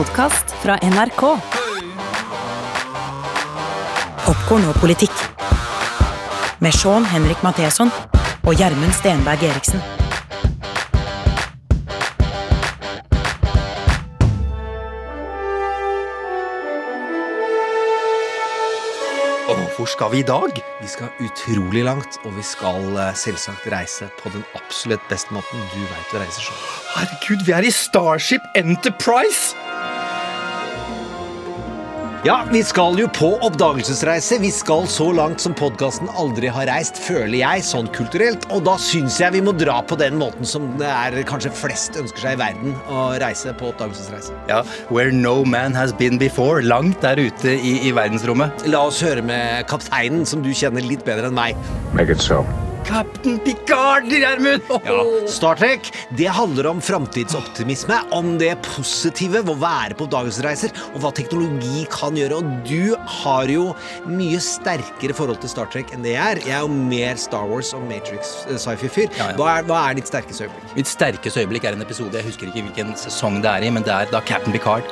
podkast fra NRK. Popkorn og politikk. Med Sean Henrik Matheson og Gjermund Stenberg Eriksen. Og hvor skal vi i dag? Vi skal utrolig langt, og vi skal eh, selvsagt reise på den absolutt beste måten du veit å reise sjøl. Herregud, vi er i Starship Enterprise! Ja, vi skal jo på oppdagelsesreise. Vi skal så langt som podkasten aldri har reist, føler jeg, sånn kulturelt. Og da syns jeg vi må dra på den måten som det er kanskje flest ønsker seg i verden å reise på oppdagelsesreise. Ja, Where no man has been before. Langt der ute i, i verdensrommet. La oss høre med kapteinen, som du kjenner litt bedre enn meg. Make it so. Captain Picard, Gjermund! Ja, Star Trek det handler om framtidsoptimisme, om det positive ved å være på oppdagelsesreiser, og hva teknologi kan gjøre. Og du har jo mye sterkere forhold til Star Trek enn det jeg er. Jeg er jo mer Star Wars og Matrix eh, sci-fi-fyr. Ja, ja. hva, er- hva er ditt sterkeste øyeblikk? Mitt sterkeste øyeblikk er en episode, jeg husker ikke hvilken sesong det er i, men det er da Captain Picard,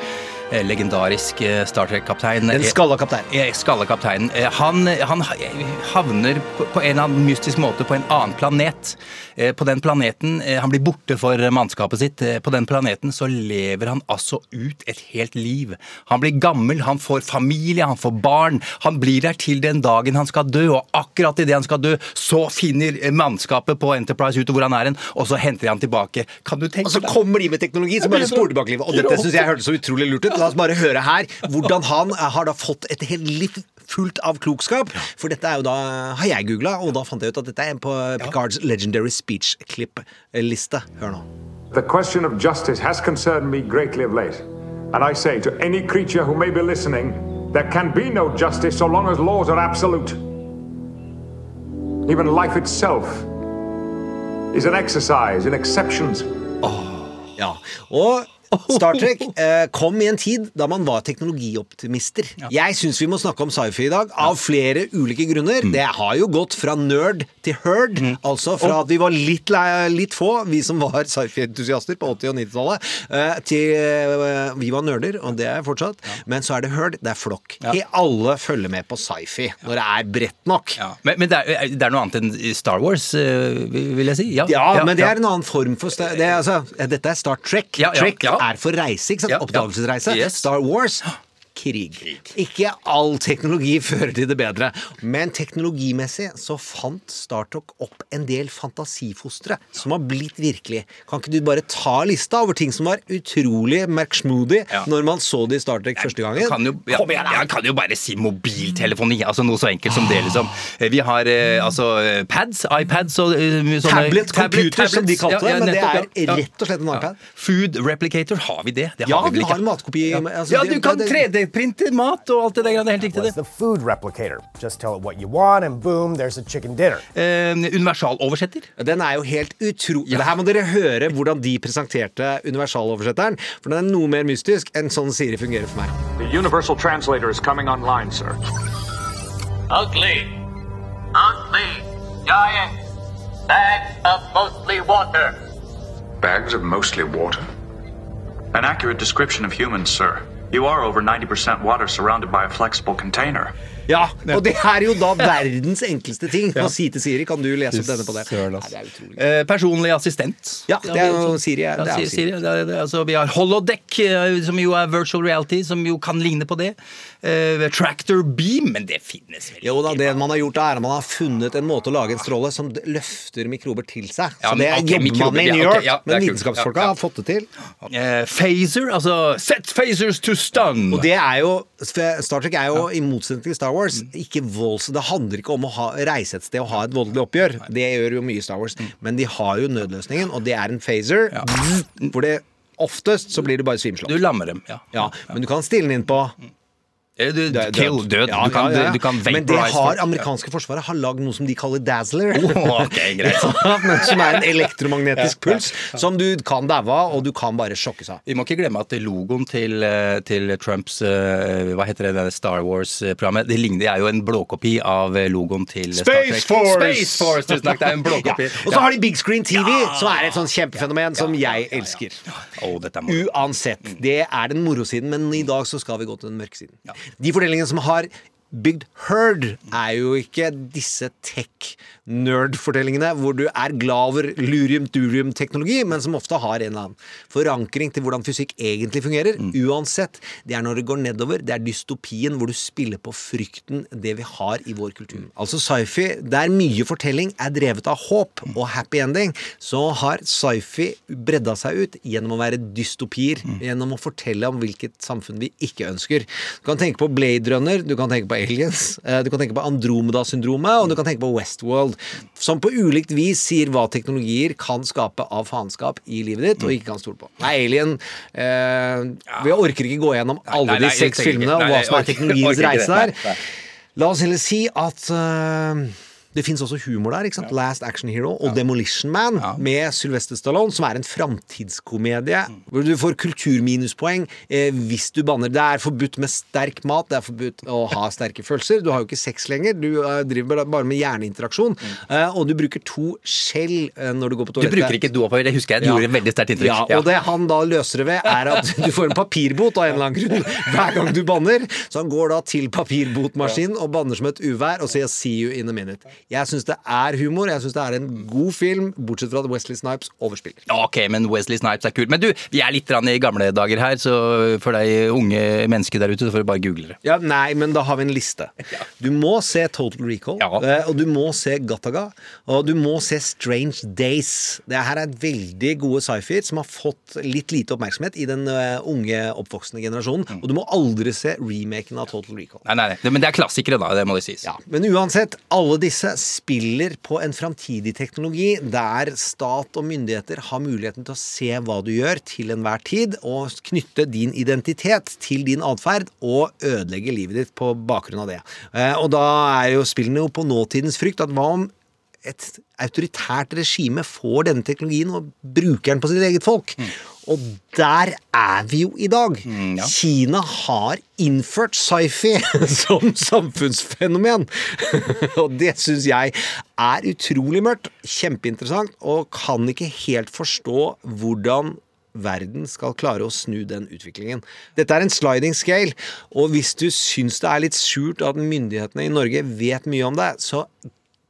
legendarisk eh, Star Trek-kaptein Den eh, skalla kapteinen. Skalla Skallekapteinen. Eh, Han, han havner på en eller annen mystisk måte på en annen planet. Eh, På den planeten, eh, Han blir borte for mannskapet sitt. Eh, På den planeten så lever han altså ut et helt liv. Han blir gammel, han får familie, han får barn. Han blir der til den dagen han skal dø, og akkurat idet han skal dø, så finner eh, mannskapet på Enterprise ut hvor han er hen, og så henter de han tilbake. Kan du tenke deg Og så kommer de med teknologi som bare spoler tilbake livet. Og dette syns jeg hørtes så utrolig lurt ut. La oss bare høre her hvordan han eh, har da fått et helt liv fullt av klokskap. For dette er jo da, har jeg googla, og da fant jeg ut at dette er en på Picards Legendary Speech-klipp-liste. Hør nå. The question of justice has concerned me greatly of late. And I say to any creature who may be listening, there can be no justice so long as laws are absolute. Even life itself is an exercise in exceptions. Ja, og Star Trek eh, kom i en tid da man var teknologioptimister. Jeg syns vi må snakke om sci-fi i dag, av flere ulike grunner. Det har jo gått fra nerd til herd. Altså fra at vi var litt, litt få, vi som var sci-fi-entusiaster på 80- og 90-tallet, eh, til eh, vi var nerder, og det er jeg fortsatt. Men så er det herd, det er flokk. Ja. Alle følger med på sci-fi når det er bredt nok. Ja, men, men det, er, det er noe annet enn Star Wars, eh, vil jeg si. Ja, Ja, men det ja. er en annen form for det er, altså, Dette er Star Trek. Ja, ja, Trek ja. Er for reise, ikke sant? Oppdagelsesreise. Yes. Star Wars krig. krig. Ikke all teknologi fører til det bedre, men teknologimessig så fant Startalk opp en del fantasifostre som har blitt virkelig. Kan ikke du bare ta lista over ting som var utrolig merksmoody ja. når man så det i Startalk første gangen? Jeg kan jo, jeg, Kom igjen, jeg kan jo bare si mobiltelefoni. Altså noe så enkelt som det, liksom. Eh, vi har eh, altså eh, pads, iPads og sånne Tablet, computer, tablet, som de kalte det. Ja, ja, men det er rett og slett en iPad. Food replicator, har vi det? det har ja, vi du har en matkopi. Altså, ja, du kan 3D printer, mat og alt det der det er Helt riktig, det. Eh, universaloversetter. Den er jo helt utrolig. Ja. Her må dere høre hvordan de presenterte universaloversetteren. For den er noe mer mystisk enn sånn Siri fungerer for meg. The universal translator is coming online, sir. Ugly. Ugly. Giant. Bags of mostly water. Bags of mostly water. An accurate description of humans, sir. You are over 90% water surrounded by a flexible container. Ja, Og det er jo da verdens enkleste ting å si til Siri. Kan du lese opp denne på det? Søren, Nei, det er utrolig. Eh, personlig assistent. Ja, det er jo Siri. Ja, Det er jo Siri. Det er, det er, altså, vi har Holodeck, eh, som jo er virtual reality, som jo kan ligne på det. Eh, Tractor beam, men det finnes vel Jo da, Det man har gjort er at man har funnet en måte å lage en stråle som løfter mikrober til seg. Ja, Så det er jobber man mikrober, med i New York. ja, er men vitenskapsfolka har fått det til. Eh, phaser, altså Set phasers to stun. Og det er jo Star Trek er jo, i motsetning til Star Wars, ikke volds... Det handler ikke om å ha, reise et sted og ha et voldelig oppgjør. Det gjør jo mye Star Wars. Men de har jo nødløsningen, og det er en phaser. Hvor det oftest så blir det bare svimslått. Du lammer dem, ja. Ja, men du kan stille den inn på kill, død. Ja, du, kan, ja, ja. du kan Men det har amerikanske forsvaret har lagd noe som de kaller dazzler. Oh, ok, greit. Som er en elektromagnetisk puls som du kan daue av, og du kan bare sjokkes av. Vi må ikke glemme at logoen til, eh, til Trumps eh, Hva heter det, Star Wars-programmet? Det ligner, det er jo en blåkopi av eh, logoen til Star Trek. Space Force! Space Force, tusen takk. Det er en Ja. blåkopi. Og så har de Big Screen TV, som er et sånn kjempefenomen som jeg elsker. Oh, er. Uansett. Det er den morosiden, men i dag så skal vi gå til den mørke siden. De fordelingene som har bygd Herd, er jo ikke disse tech-nerd-fortellingene hvor du er glad over lurium-durium-teknologi, men som ofte har en eller annen forankring til hvordan fysikk egentlig fungerer. Uansett, det er når det går nedover, det er dystopien hvor du spiller på frykten det vi har i vår kultur. Altså sci-fi, der mye fortelling er drevet av håp og happy ending, så har sci-fi bredda seg ut gjennom å være dystopier, gjennom å fortelle om hvilket samfunn vi ikke ønsker. Du kan tenke på Blade Runner, du kan tenke på Aliens, eh, du kan tenke på Andromeda-syndromet, og du kan tenke på Westworld, som på ulikt vis sier hva teknologier kan skape av faenskap i livet ditt, og ikke kan stole på. Nei, Alien eh, Vi orker ikke gå gjennom alle Nei, nei, de seks filmene og hva som er teknologiens reise der. La oss heller si at eh, det fins også humor der. ikke sant? Last Action Hero og Demolition Man med Sylvester Stallone, som er en framtidskomedie. Hvor du får kulturminuspoeng eh, hvis du banner. Det er forbudt med sterk mat, det er forbudt å ha sterke følelser. Du har jo ikke sex lenger, du eh, driver bare med hjerneinteraksjon. Eh, og du bruker to skjell eh, når du går på Du bruker ikke dopapirer, det husker jeg. Det gjorde en veldig sterkt inntrykk. Ja, og det han da løser det ved, er at du får en papirbot av en eller annen grunn hver gang du banner. Så han går da til papirbotmaskinen og banner som et uvær og sier 'see you in a minute'. Jeg syns det er humor, jeg syns det er en god film, bortsett fra at Wesley Snipes overspiller. Ok, men Wesley Snipes er kul. Men du, vi er litt i gamle dager her, så for deg unge mennesker der ute, så får du bare google det. Ja, Nei, men da har vi en liste. Du må se Total Recall, Ja. eh, og du må se Gattaga, og du må se Strange Days. Det her er veldig gode sci-fier som har fått litt lite oppmerksomhet i den eh, unge, oppvoksende generasjonen. Mm. Og du må aldri se remaken av Total Recall. Nei, nei, nei. Men det er klassikere, da. Det må det sies. Ja, Men uansett, alle disse spiller på en framtidig teknologi der stat og myndigheter har muligheten til å se hva du gjør til enhver tid, og knytte din identitet til din atferd og ødelegge livet ditt på bakgrunn av det. Eh, Og da er jo spillene jo på nåtidens frykt at hva om et autoritært regime får denne teknologien og bruker den på sitt eget folk? Og der er vi jo i dag. ja. Kina har innført sci-fi som samfunnsfenomen. og det syns jeg er utrolig mørkt, kjempeinteressant, og kan ikke helt forstå hvordan verden skal klare å snu den utviklingen. Dette er en sliding scale, og hvis du syns det er litt surt at myndighetene i Norge vet mye om det, så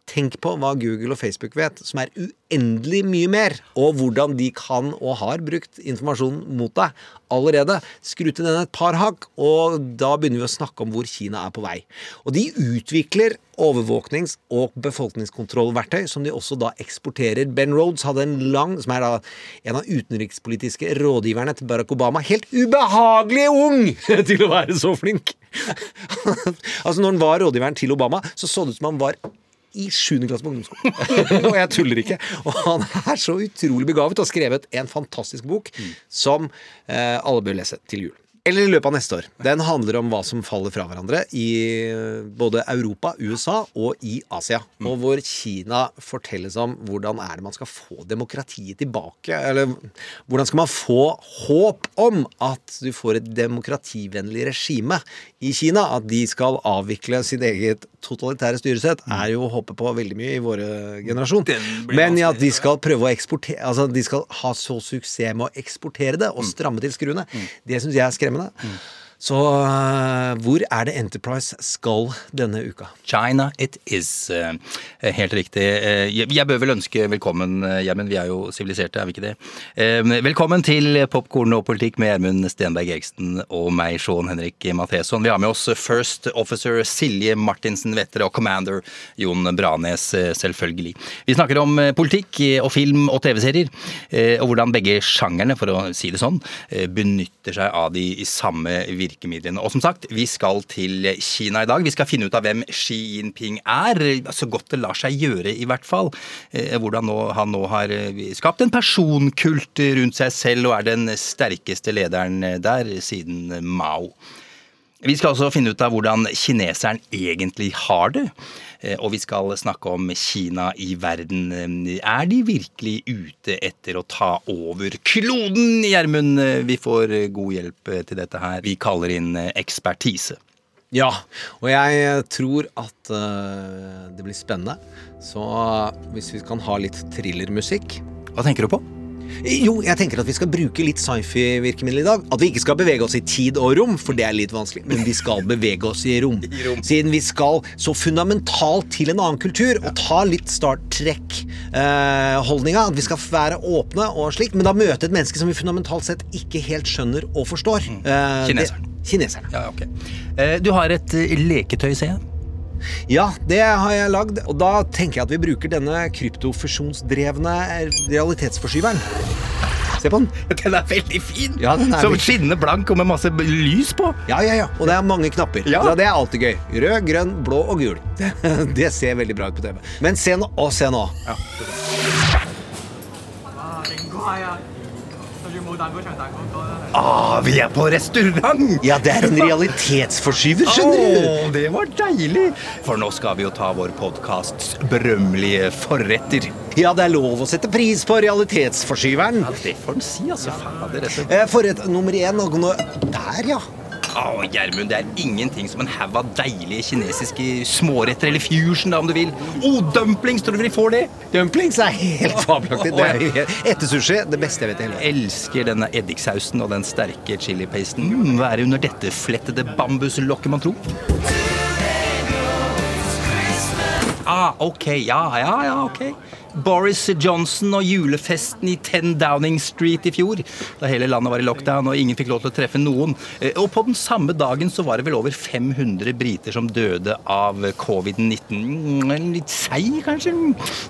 Tenk på hva Google og Facebook vet, som er uendelig mye mer, og hvordan de kan og har brukt informasjonen mot deg allerede. Skru til den et par hakk, og da begynner vi å snakke om hvor Kina er på vei. Og de utvikler overvåknings- og befolkningskontrollverktøy som de også da eksporterer. Ben Rhodes hadde en lang, som er da en av utenrikspolitiske rådgiverne til Barack Obama, helt ubehagelig ung til å være så flink! altså Når han var rådgiveren til Obama, så så det ut som han var i 7. klasse på ungdomsskolen. og jeg tuller ikke. Og han er så utrolig begavet og har skrevet en fantastisk bok som eh, alle bør lese til jul. Eller i løpet av neste år. Den handler om hva som faller fra hverandre i både Europa, USA og i Asia. Og hvor Kina fortelles om hvordan er det man skal få demokratiet tilbake. Eller hvordan skal man få håp om at du får et demokrativennlig regime i Kina? At de skal avvikle sitt eget totalitære styresett, er jo å håpe på veldig mye i våre generasjon. Men i at vanskelig, de skal prøve å eksportere Altså de skal ha så suksess med å eksportere det og stramme til skruene, det syns jeg er skremmende. 嗯。Så øh, hvor er det Enterprise skal denne uka? China it is. eh, Helt riktig. Eh, Jeg bør vel ønske velkommen, eh, Gjermund. Vi er jo siviliserte, er vi ikke det? Eh, Velkommen til Popkorn og politikk med Gjermund Stenberg Eriksen og meg, Sean Henrik Matheson. Vi har med oss First Officer Silje Martinsen Vetter og Commander Jon Branes, eh, selvfølgelig. Vi snakker om eh, politikk eh, og film og TV-serier, eh, og hvordan begge sjangerne, for å si det sånn, eh, benytter seg av de samme virkemidlene. Og som sagt, vi skal til Kina i dag. Vi skal finne ut av hvem Xi Jinping er, så godt det lar seg gjøre i hvert fall. Eh, Hvordan han nå har eh, skapt en personkult rundt seg selv og er den sterkeste lederen der siden Mao. Vi skal også finne ut av hvordan kineseren egentlig har det. Eh, Og vi skal snakke om Kina i verden. Eh, Er de virkelig ute etter å ta over kloden, Gjermund? Eh, Vi får god hjelp til dette her. Vi kaller inn ekspertise. Ja, og jeg tror at det blir spennende. Så hvis vi kan ha litt thrillermusikk Hva tenker du på? Jo, jeg tenker at vi skal bruke litt sci-fi-virkemiddel i dag. At vi ikke skal bevege oss i tid og rom, for det er litt vanskelig. Men vi skal bevege oss i rom. Siden vi skal så fundamentalt til en annen kultur og ta litt Star Trek-holdninga. at vi skal være åpne og slik, men da møte et menneske som vi fundamentalt sett ikke helt skjønner og forstår. Eh, det- Kineseren. Kineseren. Ja, okay. Eh, Du har et eh, leketøy, ser jeg. Ja, det har jeg lagd. Og da tenker jeg at vi bruker denne kryptofusjonsdrevne realitetsforskyveren. Se på den. Den er veldig fin! Ja, den er Som veldig- skinnende blank og med masse lys på. Ja, ja, ja. Og det er mange knapper. Ja. Så det er alltid gøy. Rød, grønn, blå og gul. Det, det ser veldig bra ut på TV. Men se nå. Å, se nå. Ah, vi er på restaurant! Ja, det er en realitetsforskyver, skjønner du. Åh, det var deilig! For nå skal vi jo ta vår podkasts berømmelige forretter. Ja, det er lov å sette pris på realitetsforskyveren. Ja, det får en si, altså. Faen, Fader, altså. Eh, Forrett nummer én og nå Der, ja. Å, Gjermund, det er ingenting som en haug av deilige kinesiske småretter, eller fusion, da, om du vil. Oh, dumplings! Tror du vi får det? Dumplings er helt fabelaktig. Det er jo Ettersushi, det beste jeg vet i hele verden. Elsker denne eddiksausen og den sterke chilipasten. Mm, det under dette flettede bambuslokket, man tror? Ah, ok, ja, ja, ja, ok. Boris Johnson og julefesten i 10 Downing Street i fjor. Da hele landet var i lockdown og ingen fikk lov til å treffe noen. Eh, Og på den samme dagen så var det vel over 500 briter som døde av covid-19. Mm, Litt seig, kanskje?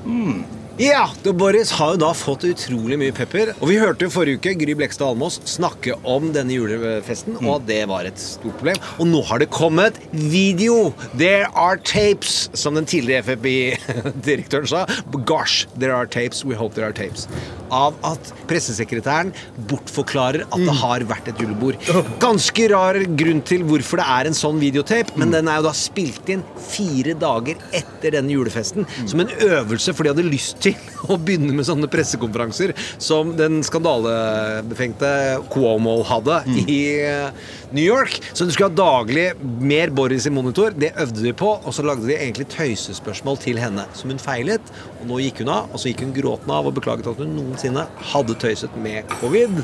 Mm. Ja, og Boris har jo da fått utrolig mye pepper. Og vi hørte jo forrige uke Gry Blekstad Almås snakke om denne julefesten, og at det var et stort problem. Og nå har det kommet video! There are tapes, som den tidligere FBI-direktøren sa. Gosh, there are tapes, we hope there are tapes. Av at pressesekretæren bortforklarer at det har vært et julebord. Ganske rar grunn til hvorfor det er en sånn videotape, men den er jo da spilt inn fire dager etter denne julefesten som en øvelse, for de hadde lyst til å begynne med sånne pressekonferanser som den skandalebefengte Cuomo hadde i eh, New York. Så du skulle ha daglig mer Boris i monitor. Det øvde de på, og så lagde de egentlig tøysespørsmål til henne, som hun feilet. Og nå gikk hun av, og så gikk hun gråtende av og beklaget at hun noensinne hadde tøyset med covid.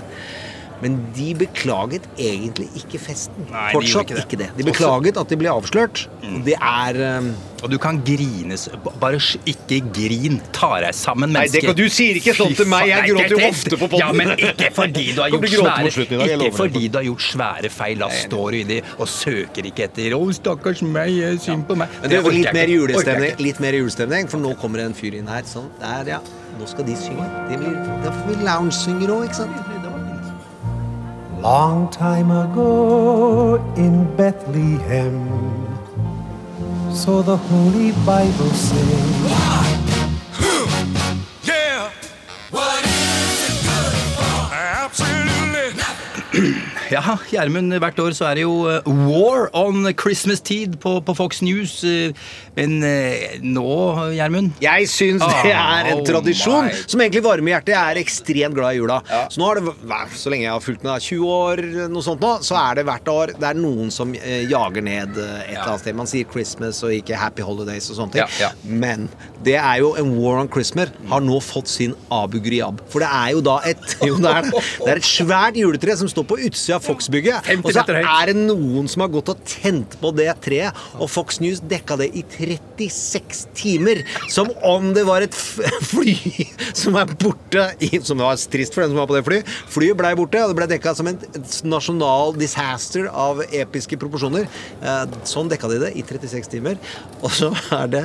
Men de beklaget egentlig ikke festen. Nei, Fortsatt de ikke, ikke det. det. De beklaget at de ble avslørt. Og det er um... Og du kan grines. Bare ikke grin. Ta deg sammen, Nei, det menneske. kan- du sier ikke sånn til meg. Jeg gråter jo ofte på podden. Ja, men ikke fordi du har gjort svære dag, Ikke fordi du har gjort svære feil. Da står du i det og søker ikke etter 'Å, stakkars meg, synd på meg'. Men det er litt mer julestemning, litt mer julestemning, for nå kommer det en fyr inn her. Sånn, der, ja. Nå skal de synge. Det blir, da får vi lounge-synger òg, ikke sant? Long time ago in Bethlehem, so the Holy Bible says. Yeah. What is it good for? Absolutely. Ja, Gjermund, hvert år så er det jo eh, War on Christmas-tid på, på Fox News. eh, Men eh, nå, Gjermund Jeg syns det Ah, er en oh tradisjon my. som egentlig varmer hjertet. Jeg er ekstremt glad i jula. Så nå har det, så lenge jeg har fulgt med, 20 år, noe sånt nå, så er det hvert år Det er noen som jager ned et eller annet sted. Man sier Christmas og ikke Happy Holidays og sånne ting. Ja, ja. Men det er jo en War on Christmas har nå fått sin Abu Gryab For det er jo da et jo, det, er, det. det er et svært juletre som står på utsida av Fox-bygget. Og så er det noen som har gått og tent på det treet, og Fox News dekka det i 36 timer. Som om det var et fly som er borte i, Som var trist for den som var på det flyet. Flyet blei borte, og det ble dekka som en nasjonal disaster av episke proporsjoner. Eh, Sånn dekka de det i 36 timer. Og så er det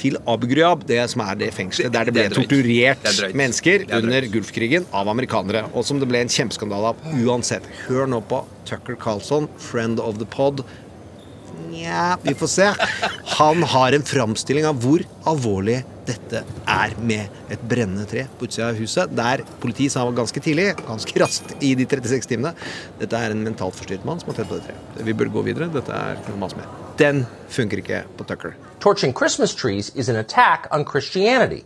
til Abu Ghraib, det som er det fengselet der det ble Det er torturert Det er mennesker er under Gulfkrigen av amerikanere, og som det ble en kjempeskandale av uansett. Hør nå på Tucker Carlson, friend of the pod. Nja, vi får se. Han har en framstilling av hvor alvorlig dette er med et brennende tre på utsida av huset, der politiet sa ganske tidlig, ganske raskt i de 36 timene, dette er en mentalt forstyrret mann som har tent på det treet. Vi burde gå videre. Dette er ikke noe mas med. Den funker ikke på Tucker. Torching Christmas trees is an attack on Christianity.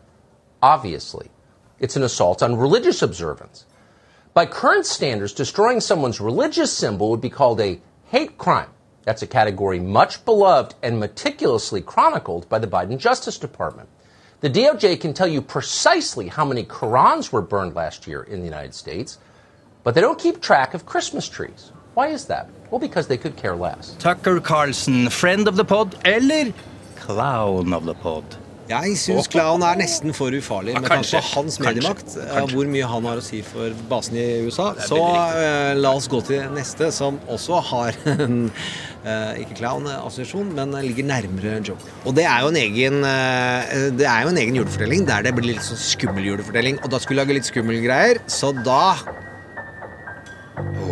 Obviously, it's an assault on religious observance. By current standards, destroying someone's religious symbol would be called a hate crime. That's a category much beloved and meticulously chronicled by the Biden Justice Department. The DOJ can tell you precisely how many Qurans were burned last year in the United States, but they don't keep track of Christmas trees. Why is that? Well, because they could care less. Tucker Carlson, friend of the pod, eller clown of the pod? Jeg syns Clown er nesten for ufarlig med tanke på hans mediemakt. eh, Hvor mye han har å si for basen i USA. Så eh, la oss gå til neste, som også har en uh, ikke clown-assosiasjon, men ligger nærmere Joker. Og det er jo en egen uh, Det er jo en egen julefortelling der det blir litt sånn skummel julefortelling. Og da skulle vi lage litt skummel greier, så da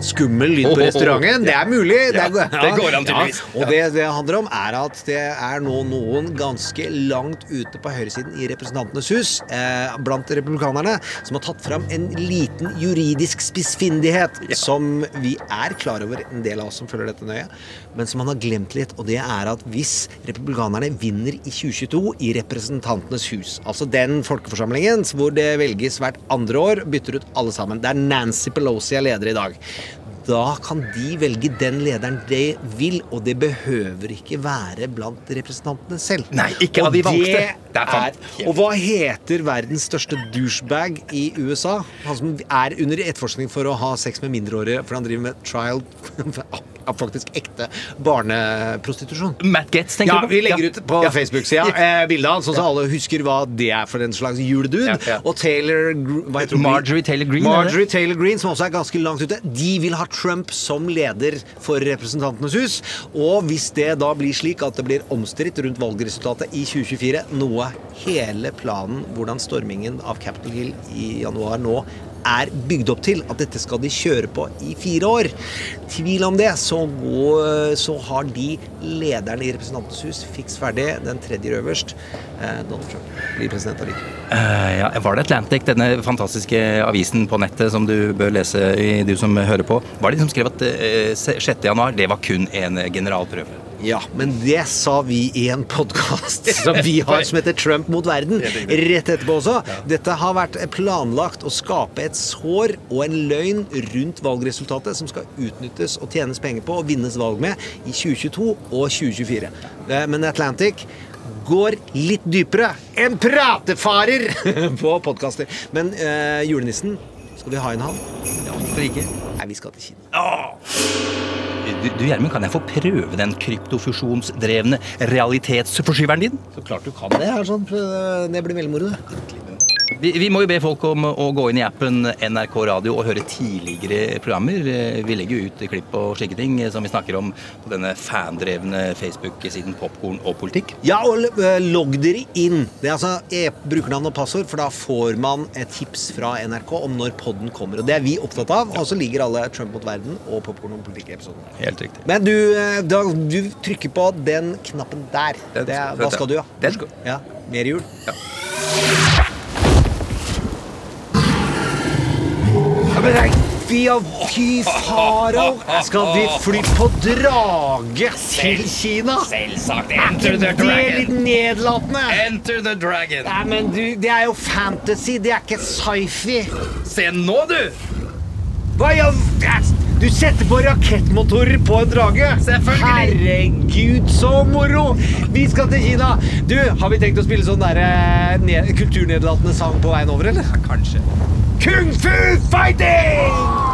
Skummel lyd på restauranten. Det er mulig. Ja, det, det går an tydeligvis. Ja, og det det handler om, er at det er nå noen ganske langt ute på høyresiden i Representantenes hus, eh, blant republikanerne, som har tatt fram en liten juridisk spissfindighet som vi er klar over, en del av oss som følger dette nøye, men som han har glemt litt. Og det er at hvis republikanerne vinner i 2022 i Representantenes hus, altså den folkeforsamlingen hvor det velges hvert andre år, bytter ut alle sammen, Det er Nancy Pelosi er leder i dag da kan de velge den lederen de vil, og det behøver ikke være blant representantene selv. Nei, ikke av de valgte. det er Og hva heter verdens største douchebag i USA? Han som er under etterforskning for å ha sex med mindreårige, for han driver med trial faktisk ekte barneprostitusjon. Matt Getz, tenker Ja, du på? vi legger ut på Ja. Facebook-sida eh, bilde av sånn at alle husker hva det er for en slags juledude. Ja, ja. Og Taylor hva heter? Marjorie Taylor Greene, Marjorie eller? Taylor Green, som også er ganske langt ute. De vil ha Trump som leder for Representantenes hus. Og hvis det da blir slik at det blir omstridt rundt valgresultatet i 2024, noe hele planen hvordan stormingen av Capitol Hill i januar nå er bygd opp til at dette skal de kjøre på i fire år. Tvil om det, så, går, så har de lederen i Representantens hus fiks ferdig. Den tredje øverst. Eh, Donald Trump blir president allikevel. Uh, ja, var det Atlantic, denne fantastiske avisen på nettet som du bør lese, du som hører på? Var det de som skrev at uh, 6. januar, det var kun en generalprøve? Ja, men det sa vi i en podkast som vi har som heter Trump mot verden. Rett etterpå også. Dette har vært planlagt å skape et sår og en løgn rundt valgresultatet som skal utnyttes og tjenes penger på og vinnes valg med i 2022 og 2024. Eh, Men Atlantic går litt dypere enn pratefarer på podkaster. Men eh, julenissen, skal vi ha en han? Ja, hvorfor ikke? Nei, vi skal til Kina. Du, du Gjermund, kan jeg få prøve den kryptofusjonsdrevne realitetsforskyveren din? Så klart du kan det. Her, sånn. Det blir veldig moro. Vi, vi må jo be folk om å gå inn i appen NRK Radio og høre tidligere programmer. Eh, Vi legger jo ut klipp og slike ting eh, som vi snakker om på denne fandrevne Facebook-siden Popkorn og politikk. Ja, og eh, logg dere inn. Det er altså e brukernavn og passord, for da får man et tips fra NRK om når podden kommer. Og det er vi opptatt av. Og så ligger alle Trump mot verden og Popkorn og politikk-episoden. Helt riktig. Men du, da, du trykker på den knappen der. Den Det hva skal du, da? Den? Ja, Mer jul? Ja. Men nei, Fy, fy farao! Skal vi fly på drage til Kina? Selvsagt. Enter Er ikke det litt nedlatende? Enter the dragon. Nei, men du, det er jo fantasy, det er ikke sci-fi. Se nå, du! Hva i all Du setter på rakettmotorer på en drage? Selvfølgelig. Herregud, så moro! Vi skal til Kina. Du, har vi tenkt å spille sånn der, eh, kulturnedlatende sang på veien over, eller? Ja, Kanskje. Kung fu fighting!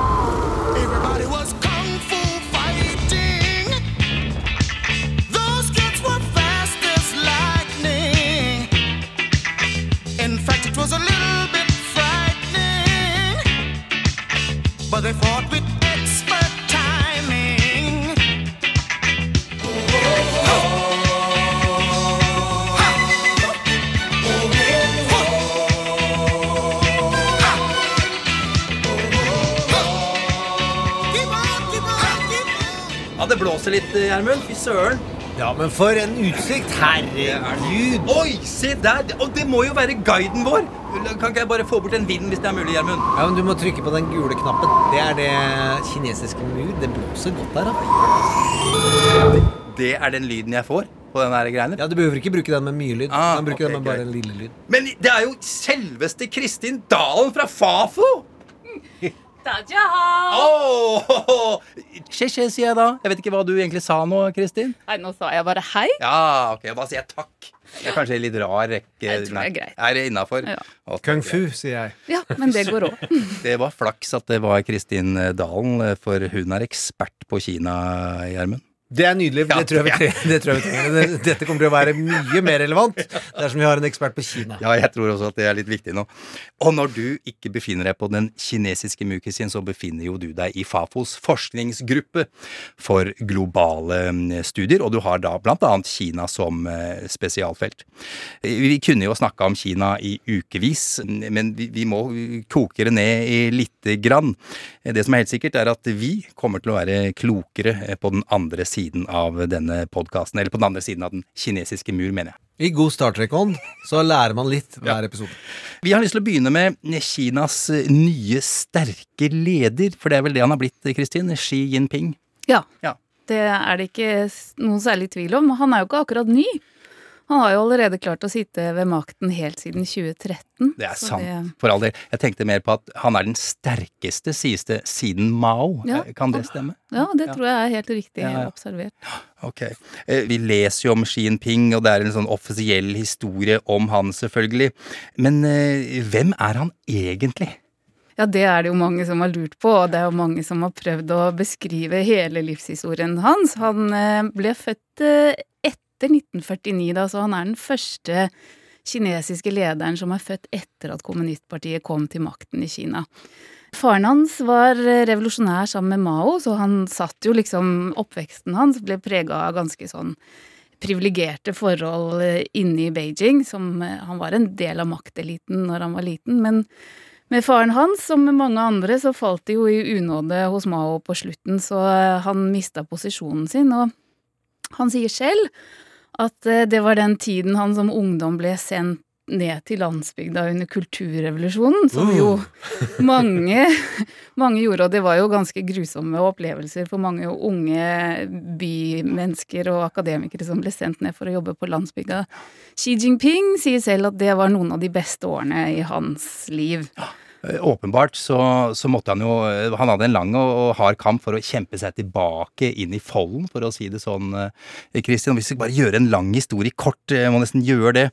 Eh, Gjermund. Fy søren. Ja, men for en utsikt! Herregud! Oi, se der! Og det må jo være guiden vår! Kan ikke jeg bare få bort den vinden hvis det er mulig, Gjermund? Ja, men Du må trykke på den gule knappen. Det er det kinesiske mur. Det blåser godt der, da. Det er den lyden jeg får på den her greiene. Ja, Du behøver ikke bruke den med mye lyd. Ah, bruke den med bare en lille lyd. Men det er jo selveste Kristin Dalen fra Fafo! Åh! Skje, skje, sier jeg da. Jeg vet ikke hva du egentlig sa nå, Kristin. Nei, nå sa jeg bare hei. Ja, ok, Da sier jeg takk. Det er kanskje litt rar rekke. Jeg tror det er greit. Er det innafor? Ja. Kung fu, sier jeg. Ja, men det går òg. Det var flaks at det var Kristin Dalen, for hun er ekspert på Kina, Gjermund. Det er nydelig. Ja, det, tror jeg vi det- trenger. Dette kommer til å være mye mer relevant dersom vi har en ekspert på Kina. Ja, jeg tror også at det er litt viktig nå. Og når du ikke befinner deg på den kinesiske mukisien, så befinner jo du deg i Fafos forskningsgruppe for globale mm, studier, og du har da blant annet Kina som eh, spesialfelt. Vi kunne jo snakka om Kina i ukevis, men vi, vi må koke det ned i lite grann. Det som er helt sikkert, er at vi kommer til å være klokere eh, på den andre siden av denne podkasten, eller på den andre siden av den kinesiske mur, mener jeg. I god Star Trek-ånd så lærer man litt hver episode. Vi har lyst til å begynne med Kinas eh, nye sterke leder, for det er vel det han har blitt, Kristin? Xi Jinping. Ja. Ja. Det er det ikke noen særlig tvil om. Han er jo ikke akkurat ny. Han har jo allerede klart å sitte ved makten helt siden 2013. Det er sant, sant, for all del. Jeg tenkte mer på at han er den sterkeste sies det, siden Mao. Ja. Eh, Kan det stemme? Ja, det tror jeg er helt riktig Ja, ja. observert. Ok. Eh, Vi leser jo om Xi Jinping, og det er en sånn offisiell historie om han, selvfølgelig. Men eh, hvem er han egentlig? Ja, det er det jo mange som har lurt på, og det er jo mange som har prøvd å beskrive hele livshistorien hans. Han ble født eh, etter 1949, da, så han er den første kinesiske lederen som er født etter at kommunistpartiet kom til makten i Kina. Faren hans var revolusjonær sammen med Mao, så han satt jo liksom Oppveksten hans ble prega av ganske sånn privilegerte forhold inne i Beijing, som eh, Han var en del av makteliten når han var liten, men med faren hans, som med mange andre, så falt det jo i unåde hos Mao på slutten, så eh, han mista posisjonen sin, og han sier selv at eh, det var den tiden han som ungdom ble sendt ned til landsbygda under kulturrevolusjonen, som jo mange, mange gjorde, og det var jo ganske grusomme opplevelser for mange unge bymennesker og akademikere som ble sendt ned for å jobbe på landsbygda. Xi Jinping sier selv at det var noen av de beste årene i hans liv. Eh, Åpenbart så, så måtte han jo eh, Han hadde en lang og, og hard kamp for å kjempe seg tilbake inn i folden, for å si det sånn. eh, hvis vi bare gjør en lang historie kort, jeg må nesten gjøre det,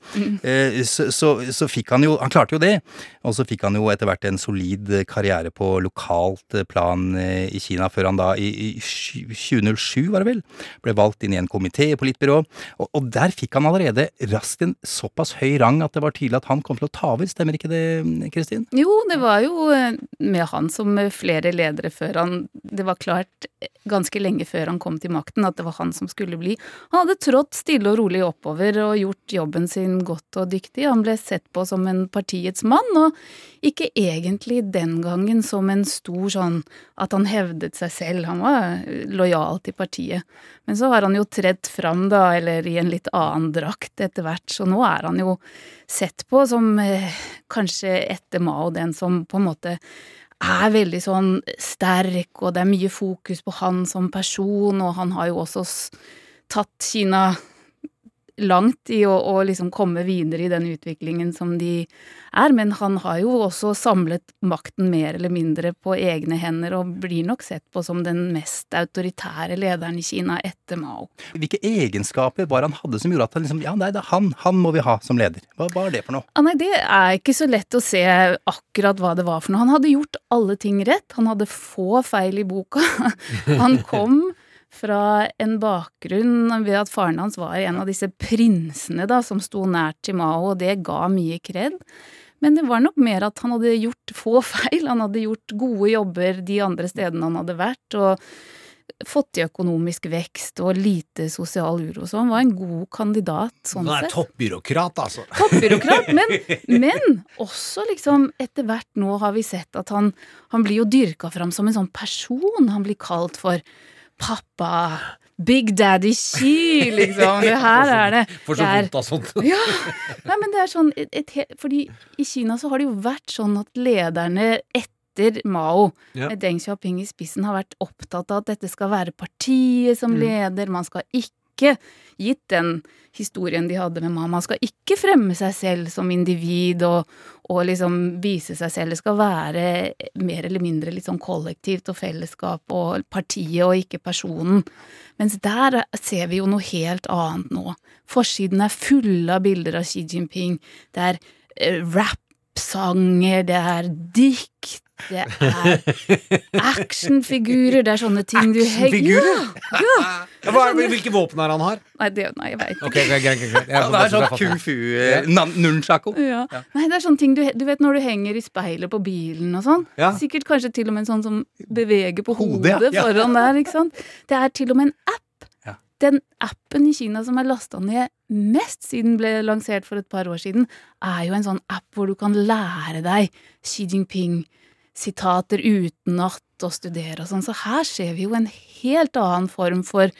eh, så, så, så fikk han jo Han klarte jo det. Og så fikk han jo etter hvert en solid eh, karriere på lokalt eh, plan eh, i Kina, før han da i, i 2007, var det vel, ble valgt inn i en komité i politbyrå. Og, og der fikk han allerede raskt en såpass høy rang at det var tydelig at han kom til å ta over. Stemmer ikke det, Kristin? Jo, det var jo eh, med han som med flere ledere før han Det var klart ganske lenge før han kom til makten at det var han som skulle bli. Han hadde trådt stille og rolig oppover og gjort jobben sin godt og dyktig. Han ble sett på som en partiets mann, og ikke egentlig den gangen som en stor sånn at han hevdet seg selv. Han var lojal til partiet. Men så har han jo tredd fram, da, eller i en litt annen drakt etter hvert, så nå er han jo sett på som eh, kanskje etter Mao den som på en måte er veldig sånn sterk, og det er mye fokus på han som person, og han har jo også tatt Kina langt i å, å liksom komme videre i den utviklingen som de er, men han har jo også samlet makten mer eller mindre på egne hender, og blir nok sett på som den mest autoritære lederen i Kina etter Mao. Hvilke egenskaper var han hadde som gjorde at han liksom Ja, nei, det han, han må vi ha som leder. Hva var det for noe? Ja, nei, det er ikke så lett å se akkurat hva det var for noe. Han hadde gjort alle ting rett. Han hadde få feil i boka. Han kom fra en bakgrunn ved at faren hans var en av disse prinsene da, som sto nært til Mao, og det ga mye kred. Men det var nok mer at han hadde gjort få feil. Han hadde gjort gode jobber de andre stedene han hadde vært, og fått til økonomisk vekst og lite sosial uro. Så han var en god kandidat sånn Han er toppbyråkrat, altså. Toppbyråkrat, men, men også liksom etter hvert nå har vi sett at han, han blir jo dyrka fram som en sånn person. Han blir kalt for pappa. Big Daddy Xi, liksom. Det her er det. Får så vondt av sånt. Ja. Nei, men det er sånn et, et, Fordi i Kina så har det jo vært sånn at lederne etter Mao, Ja. med Deng Xiaoping i spissen, har vært opptatt av at dette skal være partiet som Mm. leder. Man skal ikke, gitt den historien de hadde med mamma. skal ikke fremme seg selv som individ og, og liksom vise seg selv. Det skal være mer eller mindre litt sånn kollektivt og fellesskap og partiet og ikke personen. Mens der ser vi jo noe helt annet nå. Forsiden er fulle av bilder av Xi Jinping. Det er eh, rap-sanger, det er dikt, det er actionfigurer, det er sånne ting du henger Actionfigurer? Ja! ja. Hva hvilke våpen er han har? Nei, det, nei, jeg veit ikke. Okay, okay. Jeg Ja, det er sånn kung fu, eh, nunchako. Ja. Nei, det er sånne ting du, du vet når du henger i speilet på bilen og sånn. Ja. Sikkert kanskje til og med en sånn som beveger på hodet, Hodet, foran der, ikke sant. Det er til og med en app. Den appen i Kina som er lasta ned mest siden den ble lansert for et par år siden, er jo en sånn app hvor du kan lære deg Xi Jinping-sitater utenat og studere og sånn. Så her ser vi jo en helt annen form for